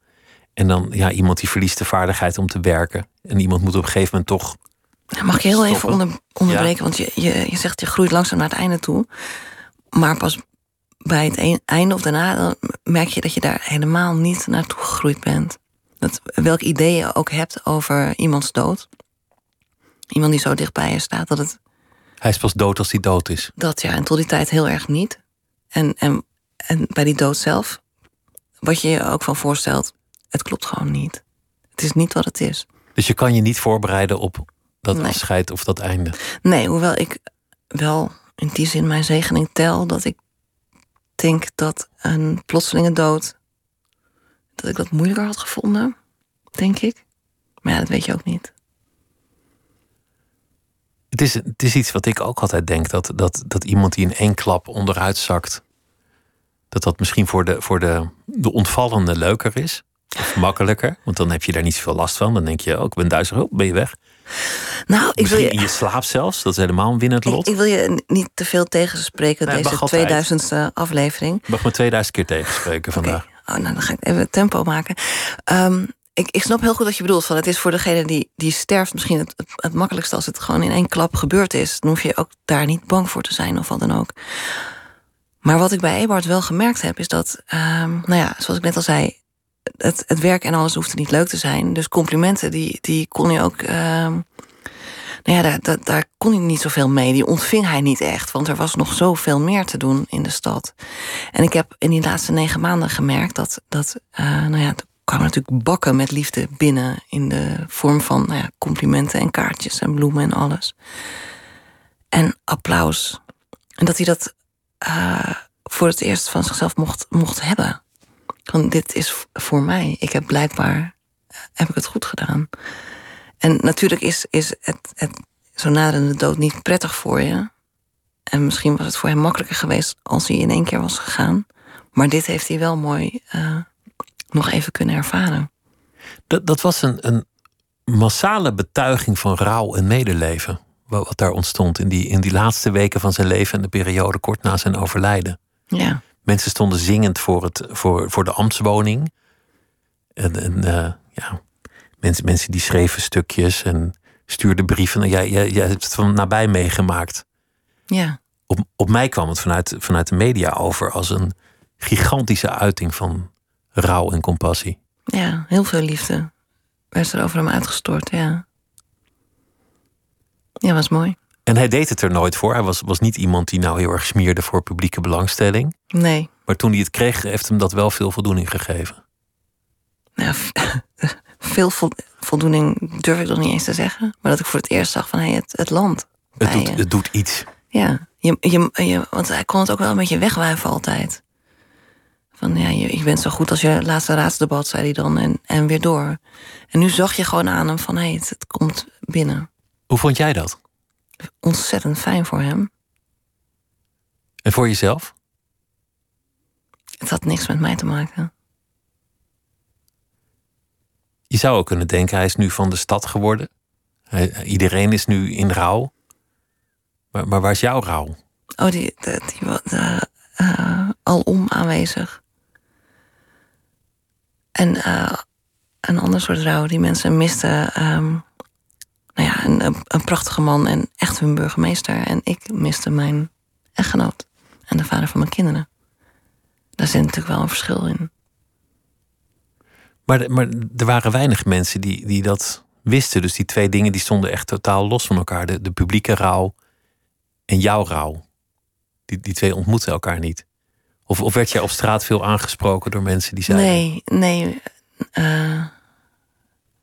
S3: En dan, ja, iemand die verliest de vaardigheid om te werken. En iemand moet op een gegeven moment toch.
S4: Mag ik je heel even onder, onderbreken? Want je, je, je zegt je groeit langzaam naar het einde toe. Maar pas bij het einde of daarna dan merk je dat je daar helemaal niet naartoe gegroeid bent. Dat, welk idee je ook hebt over iemands dood. Iemand die zo dichtbij je staat, dat het
S3: Hij is pas dood als hij dood is.
S4: dat ja, en tot die tijd heel erg niet. En, en, en bij die dood zelf, wat je je ook van voorstelt, het klopt gewoon niet. Het is niet wat het is.
S3: Dus je kan je niet voorbereiden op dat
S4: Nee.
S3: afscheid of dat einde.
S4: Nee, hoewel ik wel in die zin mijn zegening tel dat ik denk dat een plotselinge dood, dat ik dat moeilijker had gevonden, denk ik. Maar ja, dat weet je ook niet.
S3: Het is, het is iets wat ik ook altijd denk: dat, dat, dat iemand die in één klap onderuit zakt, dat dat misschien voor de, voor de, de ontvallende leuker is. Of makkelijker, want dan heb je daar niet zoveel last van. Dan denk je, oh, ik ben duizelig, oh, ben je weg.
S4: Nou, ik wil je,
S3: in je slaap zelfs, dat is helemaal een winnend lot.
S4: ik wil je niet te veel tegenspreken
S3: Nee,
S4: deze
S3: altijd.
S4: 2000ste aflevering.
S3: Ik mag me 2000 keer tegenspreken vandaag.
S4: Oh, nou, dan ga ik even tempo maken. Ehm, ik, ik snap heel goed wat je bedoelt. Van het is voor degene die, die sterft misschien het, het, makkelijkste als het gewoon in één klap gebeurd is. Dan hoef je ook daar niet bang voor te zijn of wat dan ook. Maar wat ik bij Ebert wel gemerkt heb, is dat, ehm, nou ja, zoals ik net al zei, het, het werk en alles hoefde niet leuk te zijn. Dus complimenten, die, die kon je ook. ehm, nou ja, daar, daar, kon hij niet zoveel mee. Die ontving hij niet echt, want er was nog zoveel meer te doen in de stad. En ik heb in die laatste negen maanden gemerkt dat, dat eh, nou ja, er kwamen natuurlijk bakken met liefde binnen in de vorm van nou ja, complimenten en kaartjes en bloemen en alles. En applaus. En dat hij dat eh, voor het eerst van zichzelf mocht, mocht hebben. Van dit is voor mij. Ik heb blijkbaar eh, heb ik het goed gedaan. En natuurlijk is, is het, het zo naderende dood niet prettig voor je. En misschien was het voor hem makkelijker geweest als hij in één keer was gegaan. Maar dit heeft hij wel mooi eh, nog even kunnen ervaren.
S3: Dat, dat was een, een massale betuiging van rouw en medeleven. Wat daar ontstond in die, in die laatste weken van zijn leven en de periode kort na zijn overlijden.
S4: Ja,
S3: Mensen stonden zingend voor, het, voor, voor de ambtswoning. En, en eh, ja, mensen, mensen die schreven stukjes en stuurden brieven. Nou, Jij, jij, jij hebt het van nabij meegemaakt.
S4: ja,
S3: Op, op mij kwam het vanuit, vanuit de media over als een gigantische uiting van rouw en compassie.
S4: Ja, heel veel liefde werd er over hem uitgestort, ja. Ja, was mooi.
S3: En hij deed het er nooit voor. Hij was, was niet iemand die nou heel erg smeerde voor publieke belangstelling.
S4: Nee.
S3: Maar toen hij het kreeg, heeft hem dat wel veel voldoening gegeven.
S4: Ja, veel voldoening durf ik nog niet eens te zeggen. Maar dat ik voor het eerst zag van hey, het, het land.
S3: Het doet, het doet iets.
S4: Ja, je, je, je, want hij kon het ook wel een beetje wegwuiven altijd. Van ja, je, je bent zo goed als je laatste raadsdebat, zei hij dan. En, en weer door. En nu zag je gewoon aan hem van hé, hey, het, het komt binnen.
S3: Hoe vond jij dat?
S4: Ontzettend fijn voor hem.
S3: En voor jezelf?
S4: Het had niks met mij te maken.
S3: Je zou ook kunnen denken, hij is nu van de stad geworden. Iedereen is nu in rouw. Maar, maar waar is jouw rouw?
S4: Oh, die, die, die uh, alom aanwezig. En uh, een ander soort rouw. Die mensen misten um, nou ja, een, een, prachtige man en echt hun burgemeester. En ik miste mijn echtgenoot en de vader van mijn kinderen. Daar zit natuurlijk wel een verschil in.
S3: Maar, maar er waren weinig mensen die, die dat wisten. Dus die twee dingen die stonden echt totaal los van elkaar. De, de publieke rouw en jouw rouw. Die, die twee ontmoeten elkaar niet. Of, of werd jij op straat veel aangesproken door mensen die zeiden...
S4: Nee, nee. Uh,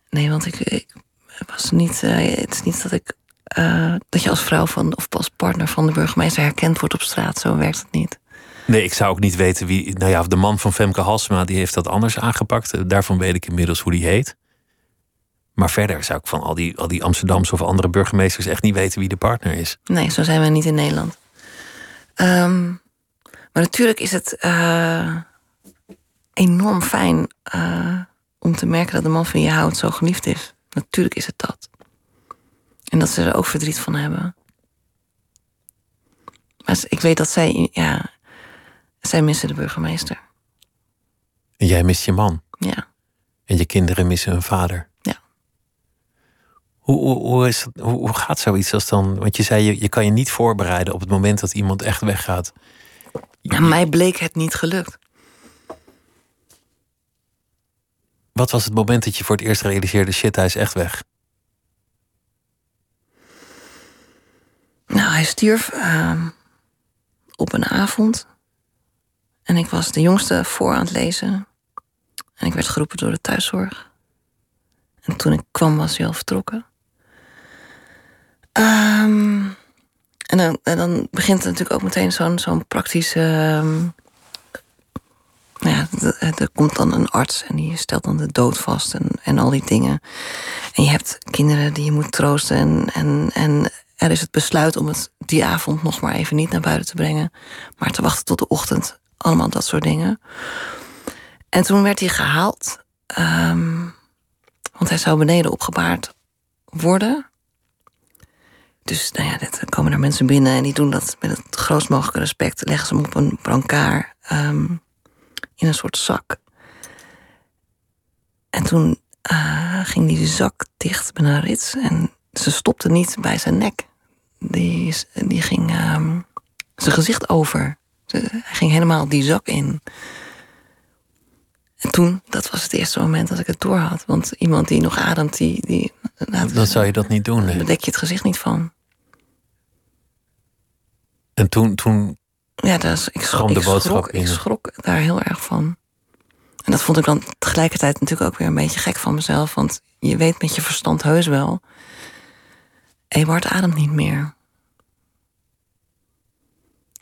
S4: nee, want ik, ik was niet... Uh, het is niet dat ik... Uh, dat je als vrouw van, of als partner van de burgemeester herkend wordt op straat. Zo werkt het niet.
S3: Nee, ik zou ook niet weten wie. Nou ja, de man van Femke Halsema die heeft dat anders aangepakt. Daarvan weet ik inmiddels hoe die heet. Maar verder zou ik van al die, al die Amsterdamse of andere burgemeesters echt niet weten wie de partner is.
S4: Nee, zo zijn we niet in Nederland. Um, maar natuurlijk is het uh, enorm fijn uh, om te merken dat de man van je houdt zo geliefd is. Natuurlijk is het dat. En dat ze er ook verdriet van hebben. Maar ik weet dat zij, ja, zij missen de burgemeester.
S3: En jij mist je man.
S4: Ja.
S3: En je kinderen missen hun vader.
S4: Ja.
S3: Hoe, hoe, hoe, is dat, hoe, hoe gaat zoiets als dan? Want je zei, je, je kan je niet voorbereiden op het moment dat iemand echt weggaat.
S4: Ja, mij bleek het niet gelukt.
S3: Wat was het moment dat je voor het eerst realiseerde: shit, hij is echt weg?
S4: Nou, hij stierf uh, op een avond. En ik was de jongste voor aan het lezen. En ik werd geroepen door de thuiszorg. En toen ik kwam, was hij al vertrokken. Um, en dan, en dan begint het natuurlijk ook meteen zo'n zo'n praktische. Um, ja, er komt dan een arts en die stelt dan de dood vast en, en al die dingen. En je hebt kinderen die je moet troosten. En, en, en er is het besluit om het die avond nog maar even niet naar buiten te brengen, maar te wachten tot de ochtend. Allemaal dat soort dingen. En toen werd hij gehaald, um, want hij zou beneden opgebaard worden. Dus nou ja, dan komen er mensen binnen en die doen dat met het grootst mogelijke respect. Leggen ze hem op een brancard um, in een soort zak. En toen uh, ging die zak dicht met een rits en ze stopte niet bij zijn nek. Die, die ging um, zijn gezicht over. Hij ging helemaal die zak in. En toen, dat was het eerste moment dat ik het door had. Want iemand die nog ademt, die. die
S3: nou, dan zou je dat niet doen.
S4: Daar dek je het gezicht niet van.
S3: En toen, toen
S4: ja, dat ik, schrok, de boodschap ik, schrok, ik schrok daar heel erg van. En dat vond ik dan tegelijkertijd natuurlijk ook weer een beetje gek van mezelf. Want je weet met je verstand heus wel. Ebert ademt niet meer.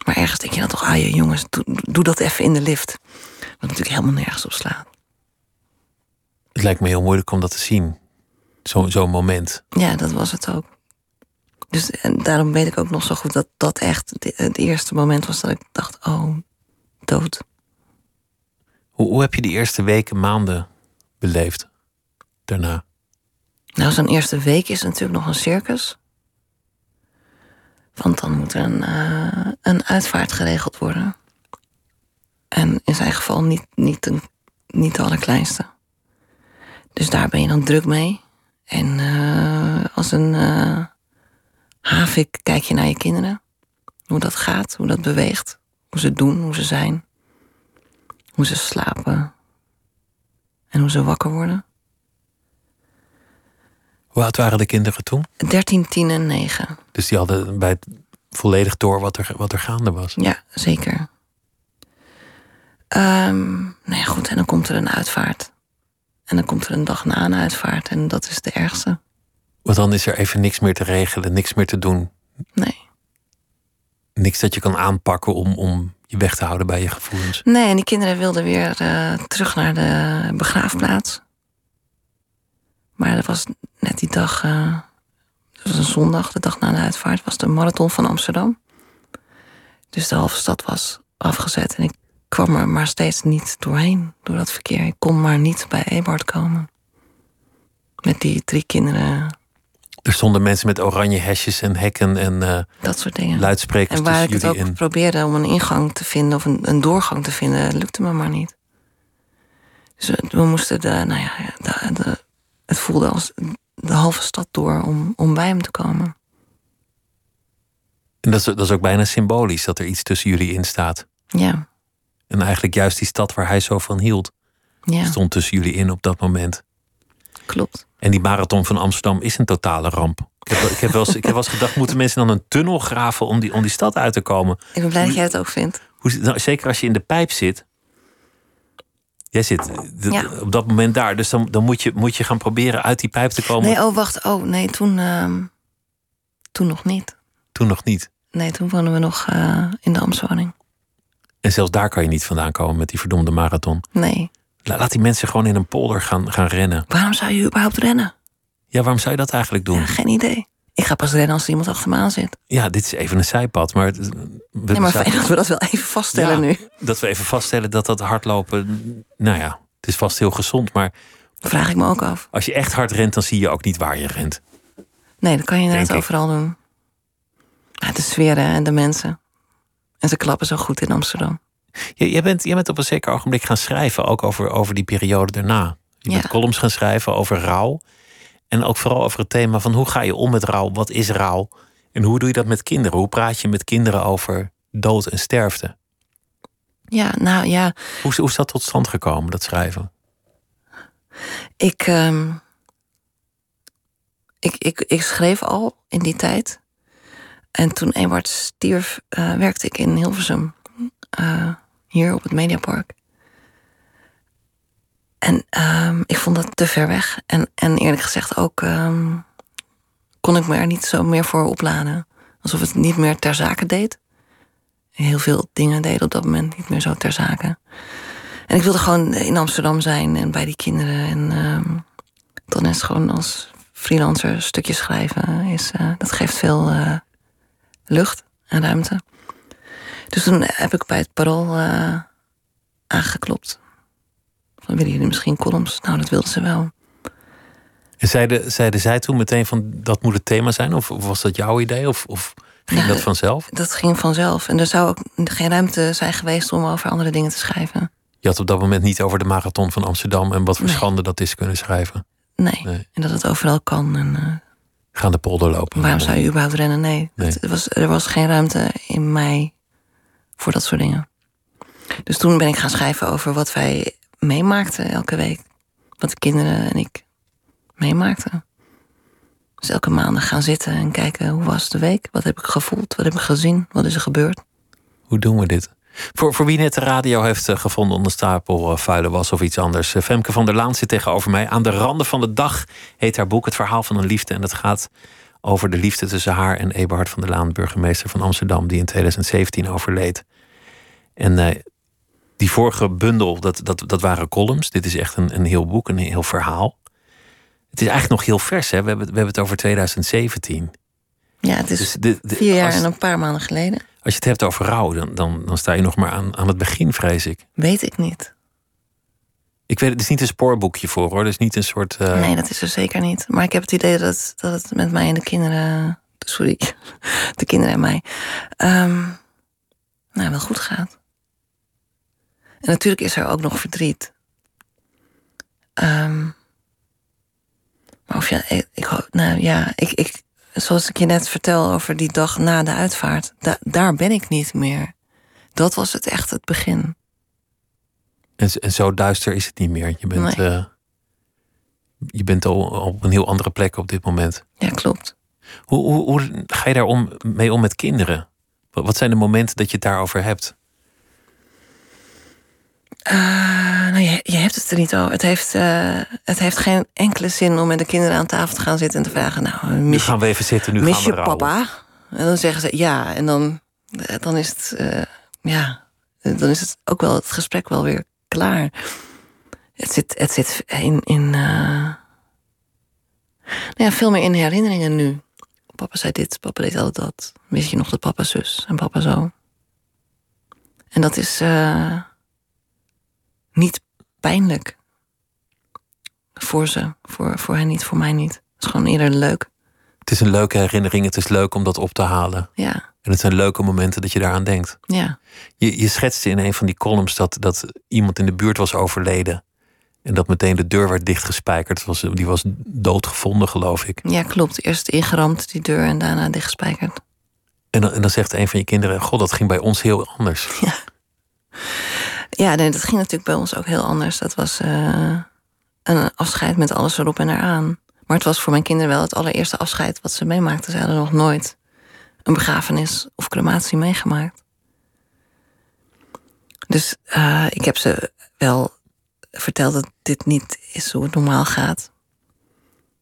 S4: Maar ergens denk je dan toch, ah je jongens, doe, doe dat even in de lift. Wat natuurlijk helemaal nergens op slaat.
S3: Het lijkt me heel moeilijk om dat te zien. Zo'n zo moment.
S4: Ja, dat was het ook. Dus en daarom weet ik ook nog zo goed dat dat echt het eerste moment was dat ik dacht: oh, dood.
S3: Hoe, hoe heb je die eerste weken, maanden beleefd daarna?
S4: Nou, zo'n eerste week is natuurlijk nog een circus. Want dan moet er een, uh, een uitvaart geregeld worden. En in zijn geval niet, niet, een, niet de allerkleinste. Dus daar ben je dan druk mee. En uh, als een. Uh, Havik kijk je naar je kinderen. Hoe dat gaat, hoe dat beweegt. Hoe ze doen, hoe ze zijn. hoe ze slapen en hoe ze wakker worden.
S3: Hoe oud waren de kinderen toen?
S4: 13, 10 en 9.
S3: Dus die hadden bij het volledig door wat er, wat er gaande was.
S4: Ja, zeker. Um, nou ja, goed, en dan komt er een uitvaart. En dan komt er een dag na een uitvaart. En dat is de ergste.
S3: Want dan is er even niks meer te regelen, niks meer te doen.
S4: Nee.
S3: Niks dat je kan aanpakken om, om je weg te houden bij je gevoelens.
S4: Nee, en die kinderen wilden weer uh, terug naar de begraafplaats. Maar dat was net die dag, uh, dat was een zondag, de dag na de uitvaart, was de marathon van Amsterdam. Dus de halve stad was afgezet en ik kwam er maar steeds niet doorheen, door dat verkeer. Ik kon maar niet bij Ebert komen. Met die drie kinderen.
S3: Er stonden mensen met oranje hesjes en hekken en uh,
S4: dat soort dingen.
S3: luidsprekers
S4: En waar ik het ook
S3: in.
S4: probeerde om een ingang te vinden of een, een doorgang te vinden, lukte me maar niet. Dus we, we moesten de, nou ja, de, de, het voelde als de halve stad door om, om bij hem te komen.
S3: En dat is, dat is ook bijna symbolisch dat er iets tussen jullie in staat.
S4: Ja.
S3: En eigenlijk juist die stad waar hij zo van hield,
S4: ja.
S3: stond tussen jullie in op dat moment.
S4: Klopt.
S3: En die marathon van Amsterdam is een totale ramp. Ik heb, ik heb, wel, eens, ik heb wel eens gedacht, moeten mensen dan een tunnel graven om die, om die stad uit te komen?
S4: Ik ben blij dat jij het ook vindt.
S3: Hoe, nou, zeker als je in de pijp zit. Jij zit
S4: Ja.
S3: op dat moment daar. Dus dan, dan moet, je, moet je gaan proberen uit die pijp te komen.
S4: Nee, oh wacht. Oh nee, toen, ehm, toen nog niet.
S3: Toen nog niet.
S4: Nee, toen woonden we nog eh, in de Amstwoning.
S3: En zelfs daar kan je niet vandaan komen met die verdomde marathon.
S4: Nee.
S3: La- Laat die mensen gewoon in een polder gaan, gaan rennen.
S4: Waarom zou je überhaupt rennen?
S3: Ja, waarom zou je dat eigenlijk doen?
S4: Ja, geen idee. Ik ga pas rennen als er iemand achter me aan zit.
S3: Ja, dit is even een zijpad. Maar, het- we
S4: Nee, maar fijn dat we dat wel even vaststellen
S3: Ja.
S4: nu.
S3: dat we even vaststellen dat dat hardlopen. Nou ja, het is vast heel gezond. Maar
S4: Vraag ik me ook af.
S3: als je echt hard rent, dan zie je ook niet waar je rent.
S4: Nee, dat kan je inderdaad
S3: Denk ik.
S4: overal doen. Ja, de sfeer hè, en de mensen. En ze klappen zo goed in Amsterdam.
S3: Je- Jij bent, jij bent op een zeker ogenblik gaan schrijven, ook over, over die periode daarna. Je bent columns gaan schrijven over rouw. En ook vooral over het thema van hoe ga je om met rouw? Wat is rouw? En hoe doe je dat met kinderen? Hoe praat je met kinderen over dood en sterfte?
S4: Ja, nou ja,
S3: Hoe, is- hoe is dat tot stand gekomen, dat schrijven?
S4: ik, ehm, ik, ik, ik schreef al in die tijd. En toen Ewart stierf, eh, werkte ik in Hilversum. eh, hier op het Mediapark. En ehm, ik vond dat te ver weg. En, en eerlijk gezegd ook ehm, kon ik me er niet zo meer voor opladen. Alsof het niet meer ter zake deed. Heel veel dingen deden op dat moment niet meer zo ter zake. En ik wilde gewoon in Amsterdam zijn en bij die kinderen. En ehm, dan is gewoon als freelancer stukjes schrijven. Is, eh, dat geeft veel eh, lucht en ruimte. Dus toen heb ik bij het Parool eh, aangeklopt. Van, willen jullie misschien columns? Nou, dat wilden ze wel.
S3: En zeiden, zeiden zij toen meteen van dat moet het thema zijn? Of, of was dat jouw idee? Of, of ging
S4: Ja,
S3: dat vanzelf?
S4: Dat ging vanzelf. En er zou ook geen ruimte zijn geweest om over andere dingen te schrijven.
S3: Je had op dat moment niet over de marathon van Amsterdam en wat voor
S4: Nee.
S3: schande dat is kunnen schrijven.
S4: Nee.
S3: Nee.
S4: En dat het overal kan. En eh,
S3: Gaan de polder lopen.
S4: waarom zou je überhaupt rennen? Nee.
S3: Nee.
S4: Het was, er was geen ruimte in mij voor dat soort dingen. Dus toen ben ik gaan schrijven over wat wij meemaakten elke week. Wat de kinderen en ik meemaakten. Dus elke maandag gaan zitten en kijken hoe was de week? Wat heb ik gevoeld? Wat heb ik gezien? Wat is er gebeurd?
S3: Hoe doen we dit? Voor, voor wie net de radio heeft eh, gevonden onder stapel eh, vuile was of iets anders. eh, Femke van der Laan zit tegenover mij. Aan de randen van de dag heet haar boek Het Verhaal van een Liefde. En dat gaat over de liefde tussen haar en Eberhard van der Laan, burgemeester van Amsterdam, die in 2017 overleed. En eh, die vorige bundel, dat, dat, dat waren columns. Dit is echt een, een heel boek, een heel verhaal. Het is eigenlijk nog heel vers, hè? We hebben, we hebben het over 2017.
S4: Ja, het is
S3: Dus de, de-
S4: vier jaar
S3: als,
S4: en een paar maanden geleden.
S3: als je het hebt over rouw, dan, dan, dan sta je nog maar aan, aan het begin, vrees ik.
S4: Weet ik niet.
S3: Ik weet, het is niet een spoorboekje voor hoor. Het is niet een soort. eh,
S4: Nee, dat is er zeker niet. Maar ik heb het idee dat het, dat het met mij en de kinderen. Sorry, (laughs) de kinderen en mij. ehm, nou, wel goed gaat. En natuurlijk is er ook nog verdriet. Ehm, maar of ja, ik, nou ja, ik, ik, zoals ik je net vertel over die dag na de uitvaart, da- daar ben ik niet meer. Dat was het echt het begin.
S3: En, en zo duister is het niet meer. Je bent,
S4: Nee.
S3: eh, je bent al op een heel andere plek op dit moment.
S4: Ja, klopt.
S3: Hoe, hoe, hoe ga je daar om, mee om met kinderen? Wat, wat zijn de momenten dat je het daarover hebt?
S4: Eh, nou, je, je hebt het er niet over. Het heeft, eh, het heeft geen enkele zin om met de kinderen aan tafel te gaan zitten en te vragen: Nou,
S3: Nu
S4: mis,
S3: gaan we even zitten, nu
S4: mis
S3: gaan we
S4: je papa? En dan zeggen ze ja. En dan, eh, dan is het, ja, dan is het ook wel het gesprek wel weer klaar. Het zit, het zit in, in nou ja, veel meer in herinneringen nu. Papa zei dit, papa deed altijd dat. Wist je nog dat papa zus en papa zo? En dat is niet pijnlijk. Voor ze, voor, voor hen niet, voor mij niet. Het is gewoon eerder leuk.
S3: Het is een leuke herinnering. Het is leuk om dat op te halen.
S4: Ja,
S3: En het zijn leuke momenten dat je daaraan denkt.
S4: ja.
S3: Je, je schetste in een van die columns dat, dat iemand in de buurt was overleden. En dat meteen de deur werd dichtgespijkerd. Was, die was doodgevonden, geloof ik.
S4: Ja, klopt. Eerst ingeramd die deur en daarna dichtgespijkerd.
S3: En dan, en dan zegt een van je kinderen: God, dat ging bij ons heel anders.
S4: Ja, nee, dat ging natuurlijk bij ons ook heel anders. Dat was eh, een afscheid met alles erop en eraan. Maar het was voor mijn kinderen wel het allereerste afscheid wat ze meemaakten. Ze hadden nog nooit een begrafenis of crematie meegemaakt. Dus eh, ik heb ze wel verteld dat dit niet is hoe het normaal gaat.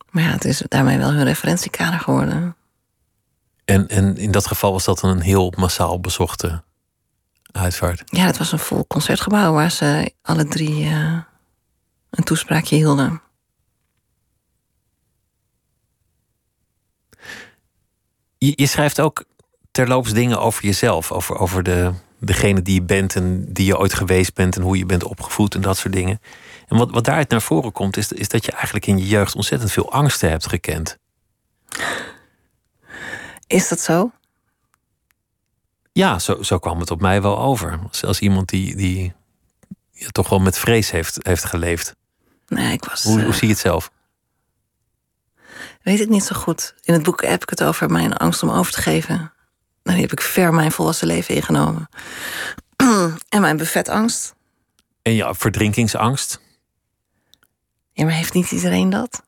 S4: Maar ja, het is daarmee wel hun referentiekader geworden.
S3: En, en in dat geval was dat een heel massaal bezochte uitvaart.
S4: Ja, het was een vol concertgebouw waar ze alle drie eh, een toespraakje hielden.
S3: Je, je schrijft ook terloops dingen over jezelf. Over, over de, degene die je bent en die je ooit geweest bent en hoe je bent opgevoed en dat soort dingen. En wat, wat daaruit naar voren komt, is, is dat je eigenlijk in je jeugd ontzettend veel angsten hebt gekend.
S4: Is dat zo?
S3: Ja, zo, zo kwam het op mij wel over. Als, iemand die, die ja, toch wel met vrees heeft, heeft geleefd.
S4: Nee, ik was.
S3: Hoe,
S4: eh,
S3: hoe zie je het zelf?
S4: weet ik niet zo goed. In het boek heb ik het over mijn angst om over te geven. Nou, die heb ik ver mijn volwassen leven ingenomen. (clears throat) en mijn buffetangst.
S3: En je verdrinkingsangst?
S4: Ja, maar heeft niet iedereen dat?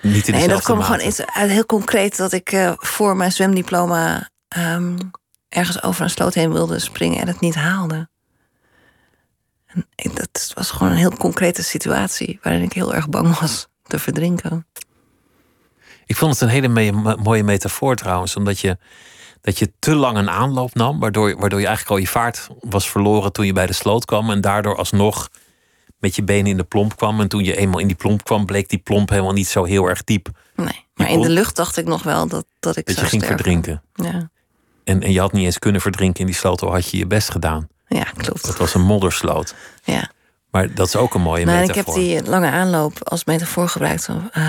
S3: Niet in
S4: Nee, dat kwam
S3: mate.
S4: gewoon iets uit heel concreet dat ik eh, voor mijn zwemdiploma ehm, ergens over een sloot heen wilde springen en het niet haalde. En dat was gewoon een heel concrete situatie waarin ik heel erg bang was te verdrinken.
S3: Ik vond het een hele mooie metafoor trouwens, omdat je, dat je te lang een aanloop nam, waardoor, waardoor je eigenlijk al je vaart was verloren toen je bij de sloot kwam en daardoor alsnog met je benen in de plomp kwam. En toen je eenmaal in die plomp kwam, bleek die plomp helemaal niet zo heel erg diep.
S4: Nee, maar in de lucht dacht ik nog wel dat, dat ik
S3: Dat je
S4: zou
S3: ging
S4: sterven.
S3: verdrinken.
S4: Ja.
S3: En, en je had niet eens kunnen verdrinken in die sloot, al had je je best gedaan.
S4: ja, klopt.
S3: Dat was een moddersloot.
S4: Ja.
S3: Maar dat is ook een mooie
S4: Nou, en ik
S3: metafoor.
S4: heb die lange aanloop als metafoor gebruikt om, eh,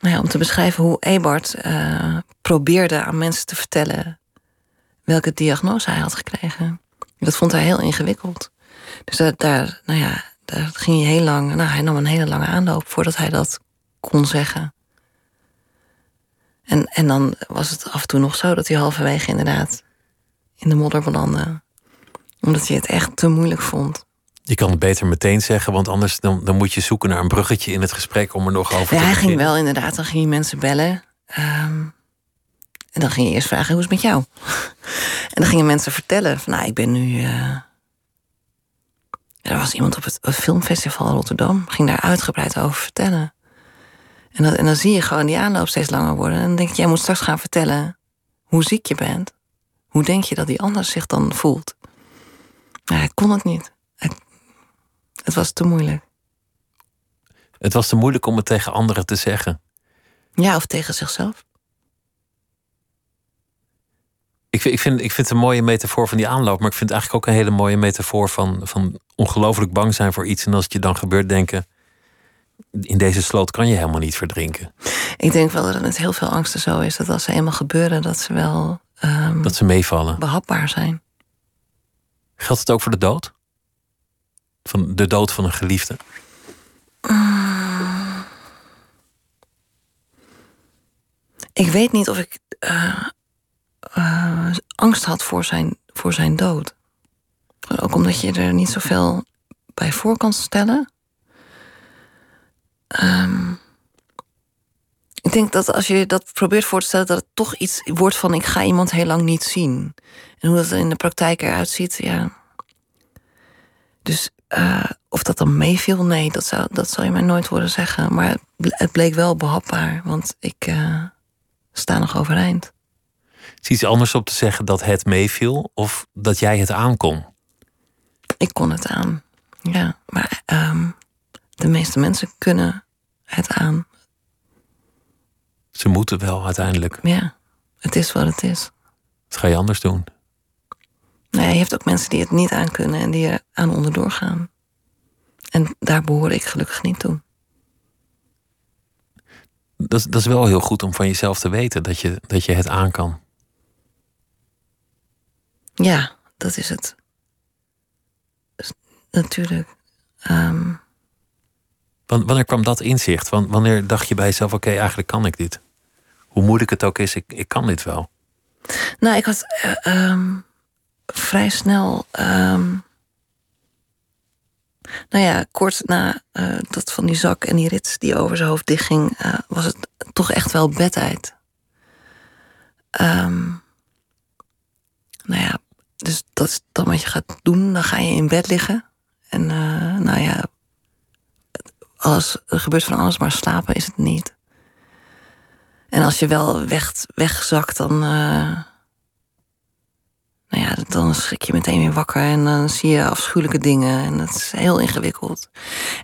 S4: nou ja, om te beschrijven hoe Ebert eh, probeerde aan mensen te vertellen welke diagnose hij had gekregen. Dat vond hij heel ingewikkeld. Dus daar, daar, nou ja, daar ging hij heel lang. Nou, hij nam een hele lange aanloop voordat hij dat kon zeggen. En, en dan was het af en toe nog zo dat hij halverwege inderdaad in de modder belandde. Omdat hij het echt te moeilijk vond.
S3: Je kan het beter meteen zeggen, want anders dan, dan moet je zoeken naar een bruggetje in het gesprek om er nog over
S4: Ja,
S3: te
S4: hij ging wel inderdaad, dan ging hij mensen bellen. Ehm, en dan ging je eerst vragen, hoe is het met jou? (laughs) en dan gingen mensen vertellen van, nou, ik ben nu... eh, Er was iemand op het, het filmfestival Rotterdam, ging daar uitgebreid over vertellen. En, dat, en dan zie je gewoon die aanloop steeds langer worden. En dan denk je, jij moet straks gaan vertellen hoe ziek je bent. Hoe denk je dat die ander zich dan voelt? Nou, hij kon het niet. Hij- het was te moeilijk.
S3: Het was te moeilijk om het tegen anderen te zeggen.
S4: Ja, of tegen zichzelf.
S3: Ik vind, ik, vind, ik vind het een mooie metafoor van die aanloop, maar ik vind het eigenlijk ook een hele mooie metafoor van, van ongelooflijk bang zijn voor iets. En als het je dan gebeurt, denken: in deze sloot kan je helemaal niet verdrinken.
S4: Ik denk wel dat het met heel veel angsten zo is dat als ze eenmaal gebeuren, dat ze wel ehm,
S3: Dat ze meevallen.
S4: behapbaar zijn.
S3: Geldt het ook voor de dood? Van de dood van een geliefde?
S4: Ik weet niet of ik eh, eh, angst had voor zijn, voor zijn dood. Ook omdat je er niet zoveel bij voor kan stellen. Um, ik denk dat als je dat probeert voor te stellen, dat het toch iets wordt van ik ga iemand heel lang niet zien. En hoe dat in de praktijk eruit ziet, ja. Dus uh, of dat dan meeviel, nee, dat zou, dat zou je mij nooit horen zeggen. Maar het bleek wel behapbaar, want ik uh, sta nog overeind.
S3: Is iets anders op te zeggen dat het meeviel of dat jij het aankon?
S4: Ik kon het aan, ja. Maar um, de meeste mensen kunnen het aan.
S3: Ze moeten wel uiteindelijk.
S4: Ja, het is wat het is.
S3: Wat ga je anders doen?
S4: Nee, je hebt ook mensen die het niet aan kunnen en die er aan onderdoor gaan. En daar behoor ik gelukkig niet toe.
S3: Dat is, dat is wel heel goed om van jezelf te weten dat je, dat je het aan kan.
S4: Ja, dat is het. natuurlijk. Um...
S3: Wanneer kwam dat inzicht? Wanneer dacht je bij jezelf: oké, eigenlijk kan ik dit? Hoe moeilijk het ook is, ik, ik kan dit wel.
S4: Nou, ik had uh, um, vrij snel. Um, nou ja, kort na uh, dat van die zak en die rits die over zijn hoofd dichtging, uh, was het toch echt wel bedtijd. Um, nou ja, dus dat is dan wat je gaat doen. Dan ga je in bed liggen. En nou ja, alles, er gebeurt van alles, maar slapen is het niet. En als je wel weg, wegzakt, dan. Uh, nou ja, dan schrik je meteen weer wakker en dan zie je afschuwelijke dingen. En dat is heel ingewikkeld.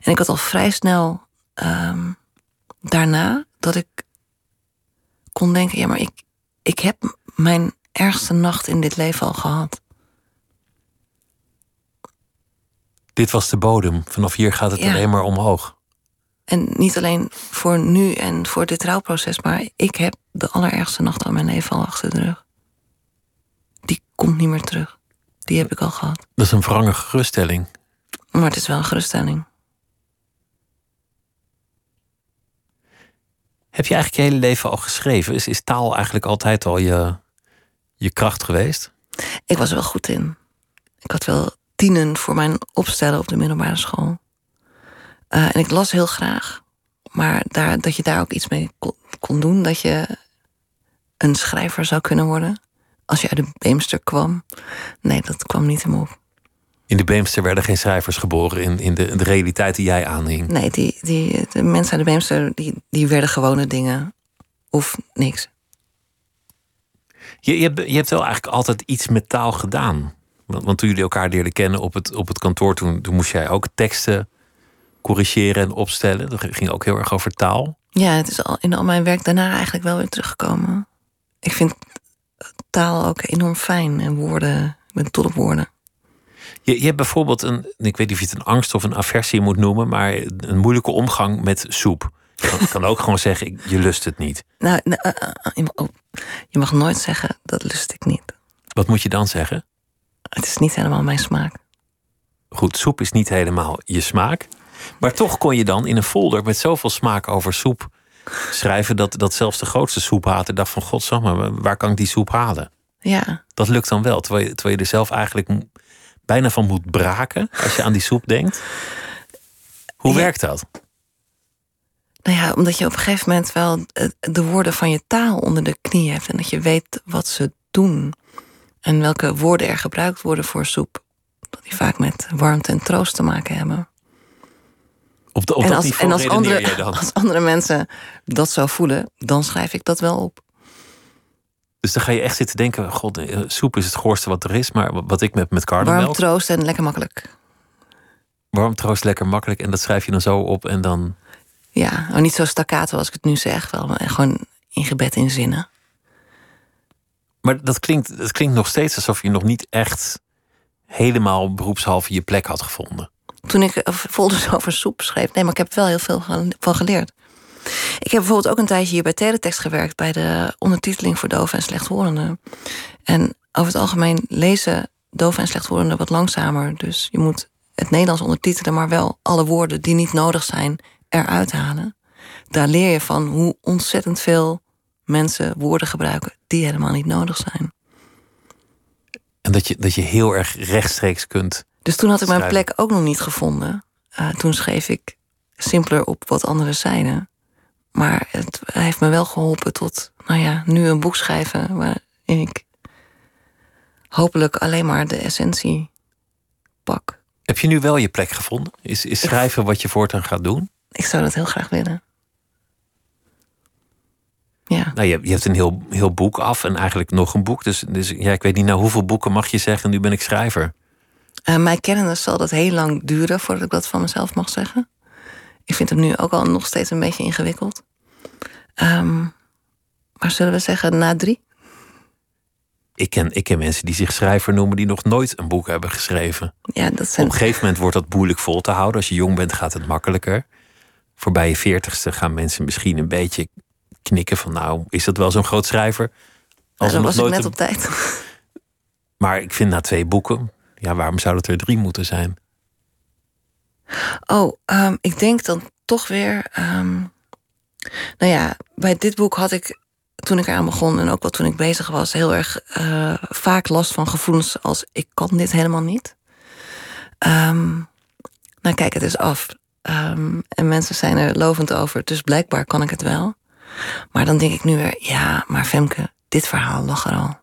S4: En ik had al vrij snel um, daarna dat ik kon denken: ja, maar ik, ik heb mijn ergste nacht in dit leven al gehad.
S3: Dit was de bodem. Vanaf hier gaat het
S4: Ja.
S3: alleen maar omhoog.
S4: En niet alleen voor nu en voor dit rouwproces, maar ik heb de allerergste nacht van mijn leven al achter de rug. Die komt niet meer terug. Die heb ik al gehad.
S3: Dat is een wrange geruststelling.
S4: Maar het is wel een geruststelling.
S3: Heb je eigenlijk je hele leven al geschreven? Is, is taal eigenlijk altijd al je, je kracht geweest?
S4: Ik was er wel goed in. Ik had wel tienen voor mijn opstellen op de middelbare school. Uh, en ik las heel graag. Maar daar, dat je daar ook iets mee kon, kon doen. Dat je een schrijver zou kunnen worden. Als je uit de Beemster kwam. Nee, dat kwam niet in me op.
S3: In de Beemster werden geen schrijvers geboren in, in de, de realiteit die jij aanhing.
S4: Nee, die, die, de mensen uit de Beemster die, die werden gewone dingen. Of niks.
S3: Je, je, hebt, je hebt wel eigenlijk altijd iets met taal gedaan. Want, want toen jullie elkaar leerden kennen op het, op het kantoor, toen, toen moest jij ook teksten corrigeren en opstellen. Dat ging ook heel erg over taal.
S4: Ja, het is al in al mijn werk daarna eigenlijk wel weer teruggekomen. Ik vind taal ook enorm fijn en woorden. Ik ben dol op woorden.
S3: Je, je hebt bijvoorbeeld een, ik weet niet of je het een angst of een aversie moet noemen, maar een moeilijke omgang met soep. Je kan, ook (laughs) gewoon zeggen, ik- je lust het niet.
S4: Nou, nou, uh, je, mag, oh, je mag nooit zeggen dat lust ik niet.
S3: Wat moet je dan zeggen?
S4: Het is niet helemaal mijn smaak.
S3: Goed, soep is niet helemaal je smaak. Maar toch kon je dan in een folder met zoveel smaak over soep schrijven dat, dat zelfs de grootste soephater dacht van godsamme, waar kan ik die soep halen?
S4: Ja,
S3: Dat lukt dan wel, terwijl je, terwijl je er zelf eigenlijk bijna van moet braken als je aan die soep denkt. Hoe
S4: Ja.
S3: werkt dat?
S4: nou ja, omdat je op een gegeven moment wel eh, de woorden van je taal onder de knie hebt. En dat je weet wat ze doen. En welke woorden er gebruikt worden voor soep. Dat die vaak met warmte en troost te maken hebben.
S3: Op, de, op
S4: en
S3: dat
S4: als,
S3: niveau
S4: en als
S3: redeneer
S4: andere, als andere mensen dat zo voelen, dan schrijf ik dat wel op.
S3: Dus dan ga je echt zitten denken, god, eh, soep is het goorste wat er is. Maar wat ik met, met
S4: Warm,
S3: karnemelk,
S4: troost en lekker makkelijk.
S3: warm troost, lekker makkelijk. En dat schrijf je dan zo op en dan...
S4: Ja, maar niet zo staccato als ik het nu zeg. Wel, maar gewoon ingebed in zinnen.
S3: Maar dat klinkt, dat klinkt nog steeds alsof je nog niet echt helemaal beroepshalve je plek had gevonden.
S4: Toen ik eh, folders over soep schreef. Nee, maar ik heb er wel heel veel van geleerd. Ik heb bijvoorbeeld ook een tijdje hier bij Teletext gewerkt... bij de ondertiteling voor doven en slechthorenden. En over het algemeen lezen doven en slechthorenden wat langzamer. Dus je moet het Nederlands ondertitelen... maar wel alle woorden die niet nodig zijn eruit halen. Daar leer je van hoe ontzettend veel mensen woorden gebruiken... die helemaal niet nodig zijn.
S3: En dat je, dat je heel erg rechtstreeks kunt.
S4: Dus toen had ik mijn
S3: schrijven.
S4: plek ook nog niet gevonden. Eh, toen schreef ik simpeler op wat anderen zeiden. Maar het heeft me wel geholpen tot, nou ja, nu een boek schrijven waarin ik hopelijk alleen maar de essentie pak.
S3: Heb je nu wel je plek gevonden? Is, is schrijven wat je voortaan gaat doen?
S4: Ik zou dat heel graag willen. Ja,
S3: Nou, je, je hebt een heel, heel boek af en eigenlijk nog een boek. Dus, dus ja, ik weet niet, nou hoeveel boeken mag je zeggen? Nu ben ik schrijver.
S4: Eh, mij kennende zal dat heel lang duren voordat ik dat van mezelf mag zeggen. Ik vind het nu ook al nog steeds een beetje ingewikkeld. Ehm, maar zullen we zeggen na drie?
S3: Ik ken, ik ken mensen die zich schrijver noemen die nog nooit een boek hebben geschreven.
S4: Ja, dat zijn
S3: Op een gegeven moment wordt dat moeilijk vol te houden. Als je jong bent gaat het makkelijker. Voorbij je veertigste gaan mensen misschien een beetje knikken van nou, is dat wel zo'n groot schrijver? Er
S4: dan was ik net
S3: een-
S4: op tijd. (laughs)
S3: Maar ik vind na twee boeken, ja, waarom zou het er drie moeten zijn?
S4: Oh, ehm, ik denk dan toch weer. ehm, nou ja, bij dit boek had ik toen ik eraan begon en ook wel toen ik bezig was, heel erg eh, vaak last van gevoelens als ik kan dit helemaal niet. Ehm, nou, kijk, het is af. En mensen zijn er lovend over, dus blijkbaar kan ik het wel. Maar dan denk ik nu weer, ja, maar Femke, dit verhaal lag er al.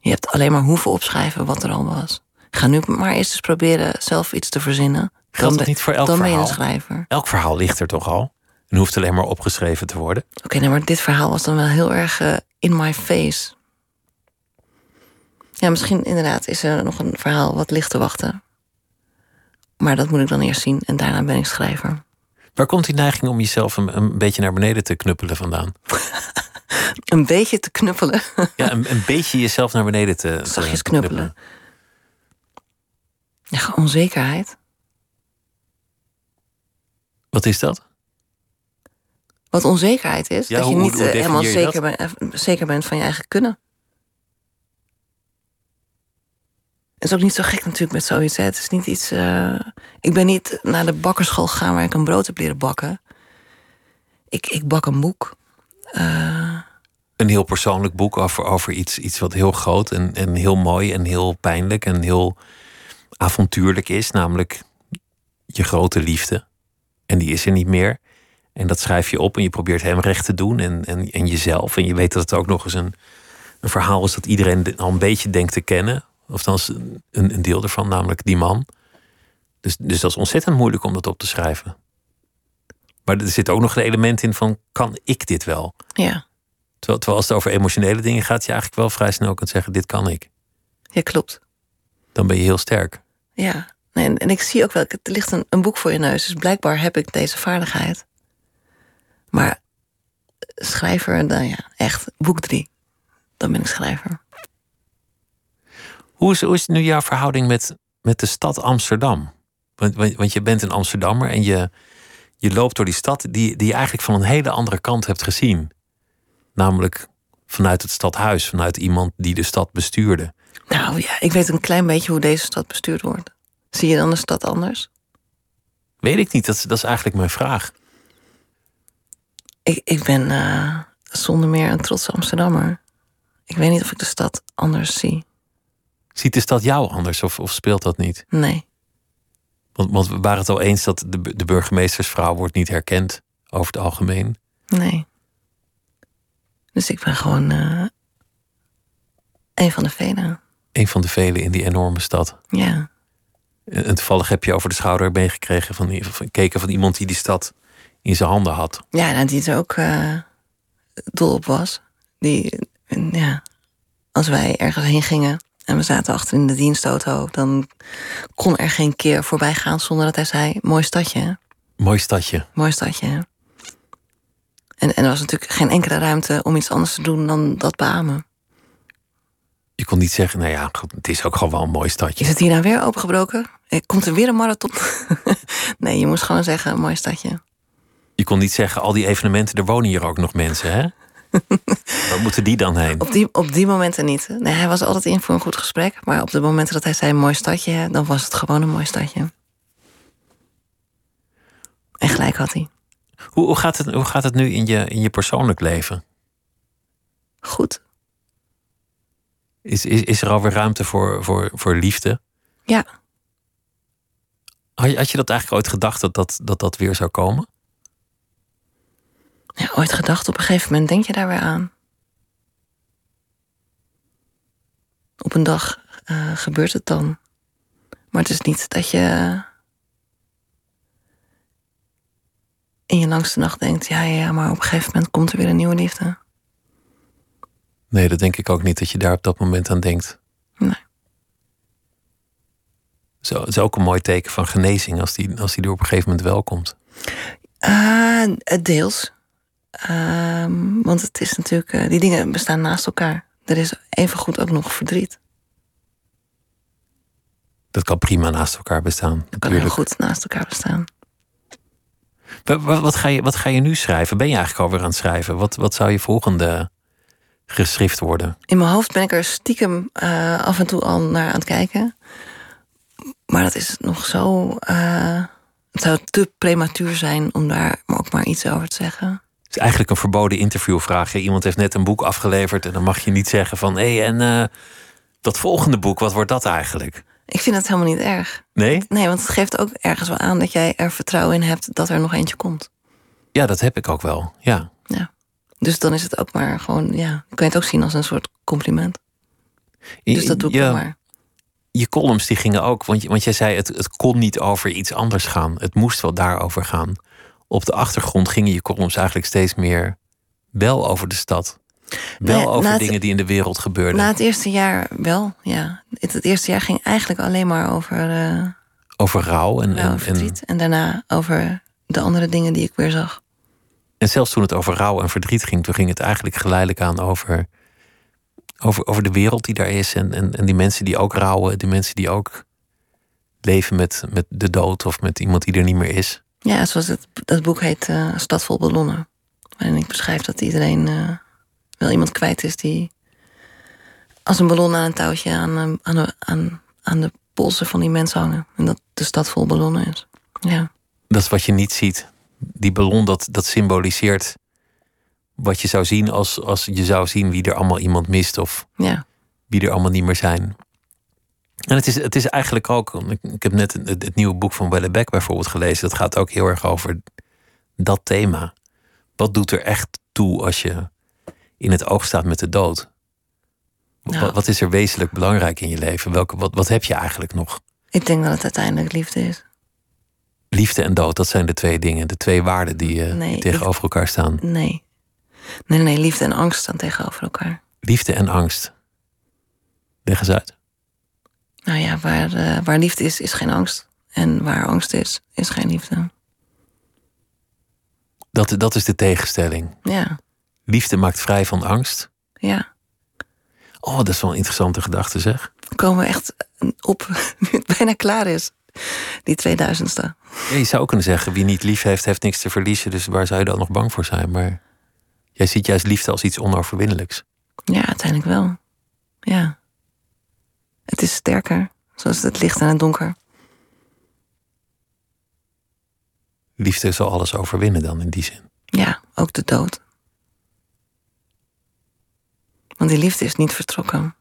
S4: Je hebt alleen maar hoeven opschrijven wat er al was. Ga nu maar eerst eens proberen zelf iets te verzinnen.
S3: Geldt dat niet voor elk
S4: dan ben je een
S3: verhaal?
S4: schrijver.
S3: Elk verhaal ligt er toch al? En hoeft alleen maar opgeschreven te worden.
S4: Oké, nou, maar dit verhaal was dan wel heel erg eh, in my face. Ja, misschien inderdaad is er nog een verhaal wat ligt te wachten. Maar dat moet ik dan eerst zien en daarna ben ik schrijver.
S3: Waar komt die neiging om jezelf een, een beetje naar beneden te knuppelen vandaan? (laughs) (laughs)
S4: Een beetje te knuppelen. (laughs)
S3: Ja, een, een beetje jezelf naar beneden te,
S4: Zachtjes knuppelen. Ja, onzekerheid.
S3: Wat is dat?
S4: Wat onzekerheid is,
S3: Ja,
S4: dat je
S3: hoe-
S4: niet
S3: hoe
S4: eh, helemaal
S3: je
S4: zeker, ben- eh, zeker bent van je eigen kunnen. Het is ook niet zo gek natuurlijk met zoiets. Hè. Het is niet iets. eh, Ik ben niet naar de bakkerschool gegaan waar ik een brood heb leren bakken. Ik, ik bak een boek.
S3: Een heel persoonlijk boek over, over iets, iets wat heel groot en, en heel mooi en heel pijnlijk en heel avontuurlijk is. Namelijk je grote liefde. En die is er niet meer. En dat schrijf je op en je probeert hem recht te doen en, en, en jezelf. En je weet dat het ook nog eens een, een verhaal is dat iedereen al een beetje denkt te kennen. Of dan een, een deel ervan, namelijk die man. Dus, dus dat is ontzettend moeilijk om dat op te schrijven. Maar er zit ook nog een element in van, kan ik dit wel?
S4: ja,
S3: Terwijl, terwijl als het over emotionele dingen gaat, je eigenlijk wel vrij snel kunt zeggen: dit kan ik.
S4: ja, klopt.
S3: Dan ben je heel sterk.
S4: Ja, en, en ik zie ook wel, er ligt een, een boek voor je neus. Dus blijkbaar heb ik deze vaardigheid. Maar schrijver, nou ja, echt, boek drie. Dan ben ik schrijver.
S3: Hoe is, hoe is nu jouw verhouding met, met de stad Amsterdam? Want, want, want je bent een Amsterdammer en je, je loopt door die stad die, die je eigenlijk van een hele andere kant hebt gezien. Namelijk vanuit het stadhuis, vanuit iemand die de stad bestuurde.
S4: Nou ja, ik weet een klein beetje hoe deze stad bestuurd wordt. Zie je dan de stad anders?
S3: Weet ik niet, dat is, dat is eigenlijk mijn vraag.
S4: Ik, ik ben eh, zonder meer een trotse Amsterdammer. Ik weet niet of ik de stad anders zie.
S3: Ziet de stad jou anders of, of speelt dat niet?
S4: Nee.
S3: Want, want we waren het al eens dat de, de burgemeestersvrouw wordt niet herkend over het algemeen.
S4: Nee. Dus ik ben gewoon eh, een van de velen.
S3: Een van de velen in die enorme stad.
S4: Ja.
S3: En toevallig heb je over de schouder been gekregen van, van gekeken van iemand die die stad in zijn handen had.
S4: Ja, nou, die er ook eh, dol op was. Die, ja, als wij ergens heen gingen en we zaten achter in de dienstauto, dan kon er geen keer voorbij gaan zonder dat hij zei: Mooi stadje?
S3: Mooi stadje.
S4: mooi stadje. hè?" En, en er was natuurlijk geen enkele ruimte om iets anders te doen dan dat beamen.
S3: Je kon niet zeggen, nou ja, het is ook gewoon wel een mooi
S4: Is
S3: stadje.
S4: het hier nou weer opengebroken? Eh, Komt er weer een marathon? (laughs) nee, je moest gewoon zeggen: Mooi stadje.
S3: Je kon niet zeggen, al die evenementen, er wonen hier ook nog mensen, hè? (laughs) Waar moeten die dan heen?
S4: Op die, op die momenten niet. Nee, hij was altijd in voor een goed gesprek. Maar op de momenten dat hij zei mooi stadje, dan was het gewoon een mooi stadje. En gelijk had hij.
S3: Hoe, hoe, gaat, het, hoe gaat het nu in je, in je persoonlijk leven?
S4: Goed.
S3: Is, is, is er alweer ruimte voor, voor, voor liefde?
S4: Ja.
S3: Had je, had je dat eigenlijk ooit gedacht dat dat, dat, dat weer zou komen?
S4: Ja. Ooit gedacht, op een gegeven moment denk je daar weer aan. Op een dag uh, gebeurt het dan. Maar het is niet dat je in je langste nacht denkt: ja, ja, maar op een gegeven moment komt er weer een nieuwe liefde.
S3: Nee, dat denk ik ook niet dat je daar op dat moment aan denkt.
S4: Nee.
S3: Zo, het is ook een mooi teken van genezing als die, als die er op een gegeven moment wel komt.
S4: Uh, deels. Uh, want het is natuurlijk, uh, die dingen bestaan naast elkaar. Er is evengoed ook nog verdriet.
S3: Dat kan prima naast elkaar bestaan.
S4: Dat kan heel goed naast elkaar bestaan.
S3: Wat, wat, wat, ga je, wat ga je nu schrijven? Ben je eigenlijk alweer aan het schrijven? Wat, wat zou je volgende geschrift worden?
S4: In mijn hoofd ben ik er stiekem uh, af en toe al naar aan het kijken. Maar dat is nog zo. Uh, het zou te prematuur zijn om daar ook maar iets over te zeggen.
S3: Het is eigenlijk een verboden interviewvraag. Iemand heeft net een boek afgeleverd en dan mag je niet zeggen van hé, hey, en uh, dat volgende boek, wat wordt dat eigenlijk?
S4: Ik vind het helemaal niet erg.
S3: Nee?
S4: Nee, want het geeft ook ergens wel aan dat jij er vertrouwen in hebt dat er nog eentje komt.
S3: Ja, dat heb ik ook wel. Ja.
S4: ja. Dus dan is het ook maar gewoon, ja, kun je het ook zien als een soort compliment. Dus dat doe ik ja, maar.
S3: Je columns die gingen ook, want, want jij zei het, het kon niet over iets anders gaan. Het moest wel daarover gaan. Op de achtergrond gingen je columns eigenlijk steeds meer wel over de stad. Wel nee, over dingen het, die in de wereld gebeurden.
S4: Na het eerste jaar wel, ja. Het, het eerste jaar ging eigenlijk alleen maar over... Uh,
S3: over rouw en,
S4: rouw en, verdriet. En, en daarna over de andere dingen die ik weer zag.
S3: En zelfs toen het over rouw en verdriet ging... toen ging het eigenlijk geleidelijk aan over... over, over de wereld die daar is... En, en, en die mensen die ook rouwen. Die mensen die ook leven met, met de dood... of met iemand die er niet meer is.
S4: Ja, zoals het, dat boek heet uh, Stad vol ballonnen. Waarin ik beschrijf dat iedereen... Uh, wel iemand kwijt is die als een ballon aan een touwtje aan, eh, aan, de, aan, aan de polsen van die mensen hangen. En dat de stad vol ballonnen is. Ja.
S3: Dat is wat je niet ziet. Die ballon, dat, dat symboliseert wat je zou zien als, als je zou zien wie er allemaal iemand mist of
S4: ja.
S3: wie er allemaal niet meer zijn. En het is, het is eigenlijk ook, ik heb net het, het nieuwe boek van Wellebeck bijvoorbeeld gelezen. Dat gaat ook heel erg over dat thema. Wat doet er echt toe als je in het oog staat met de dood? Nou. Wat, wat, is er wezenlijk belangrijk in je leven? Welke, wat, wat heb je eigenlijk nog?
S4: Ik denk dat het uiteindelijk liefde is.
S3: Liefde en dood, dat zijn de twee dingen, de twee waarden die, uh, nee, die tegenover elkaar staan.
S4: Nee. nee, nee, liefde en angst staan tegenover elkaar.
S3: Liefde en angst. Leg eens uit.
S4: Nou ja, waar, uh, waar liefde is, is geen angst. En waar angst is, is geen liefde.
S3: Dat, dat is de tegenstelling.
S4: Ja.
S3: Liefde maakt vrij van angst.
S4: Ja.
S3: Oh, dat is wel een interessante gedachte, zeg.
S4: We komen echt op (laughs) nu het bijna klaar is. Die 2000ste.
S3: Ja, je zou kunnen zeggen, wie niet lief heeft, heeft niks te verliezen. Dus waar zou je dan nog bang voor zijn? Maar jij ziet juist liefde als iets onoverwinnelijks.
S4: Ja, uiteindelijk wel. Ja. Het is sterker, zoals het licht en het donker.
S3: Liefde zal alles overwinnen dan in die zin.
S4: Ja, ook de dood. Want die liefde is niet vertrokken.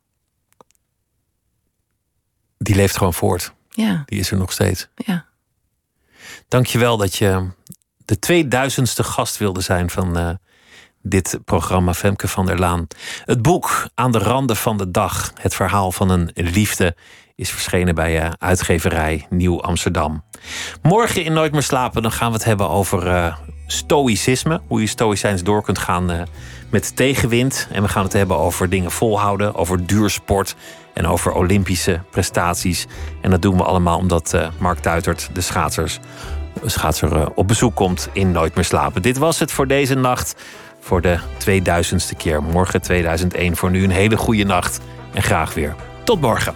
S3: Die leeft gewoon voort.
S4: Ja.
S3: Die is er nog steeds.
S4: Ja.
S3: Dankjewel dat je de 2000ste gast wilde zijn van uh, dit programma Femke van der Laan. Het boek Aan de randen van de dag, het verhaal van een liefde, is verschenen bij uh, uitgeverij Nieuw Amsterdam. Morgen in Nooit meer slapen, dan gaan we het hebben over uh, stoïcisme. Hoe je stoïcijns door kunt gaan met tegenwind. En we gaan het hebben over dingen volhouden, over duursport en over Olympische prestaties. En dat doen we allemaal omdat Mark Duitert, de schaatsers, schaatser, op bezoek komt in Nooit meer slapen. Dit was het voor deze nacht. Voor de 2000ste keer. Morgen 2001. Voor nu een hele goede nacht. En graag weer. Tot morgen.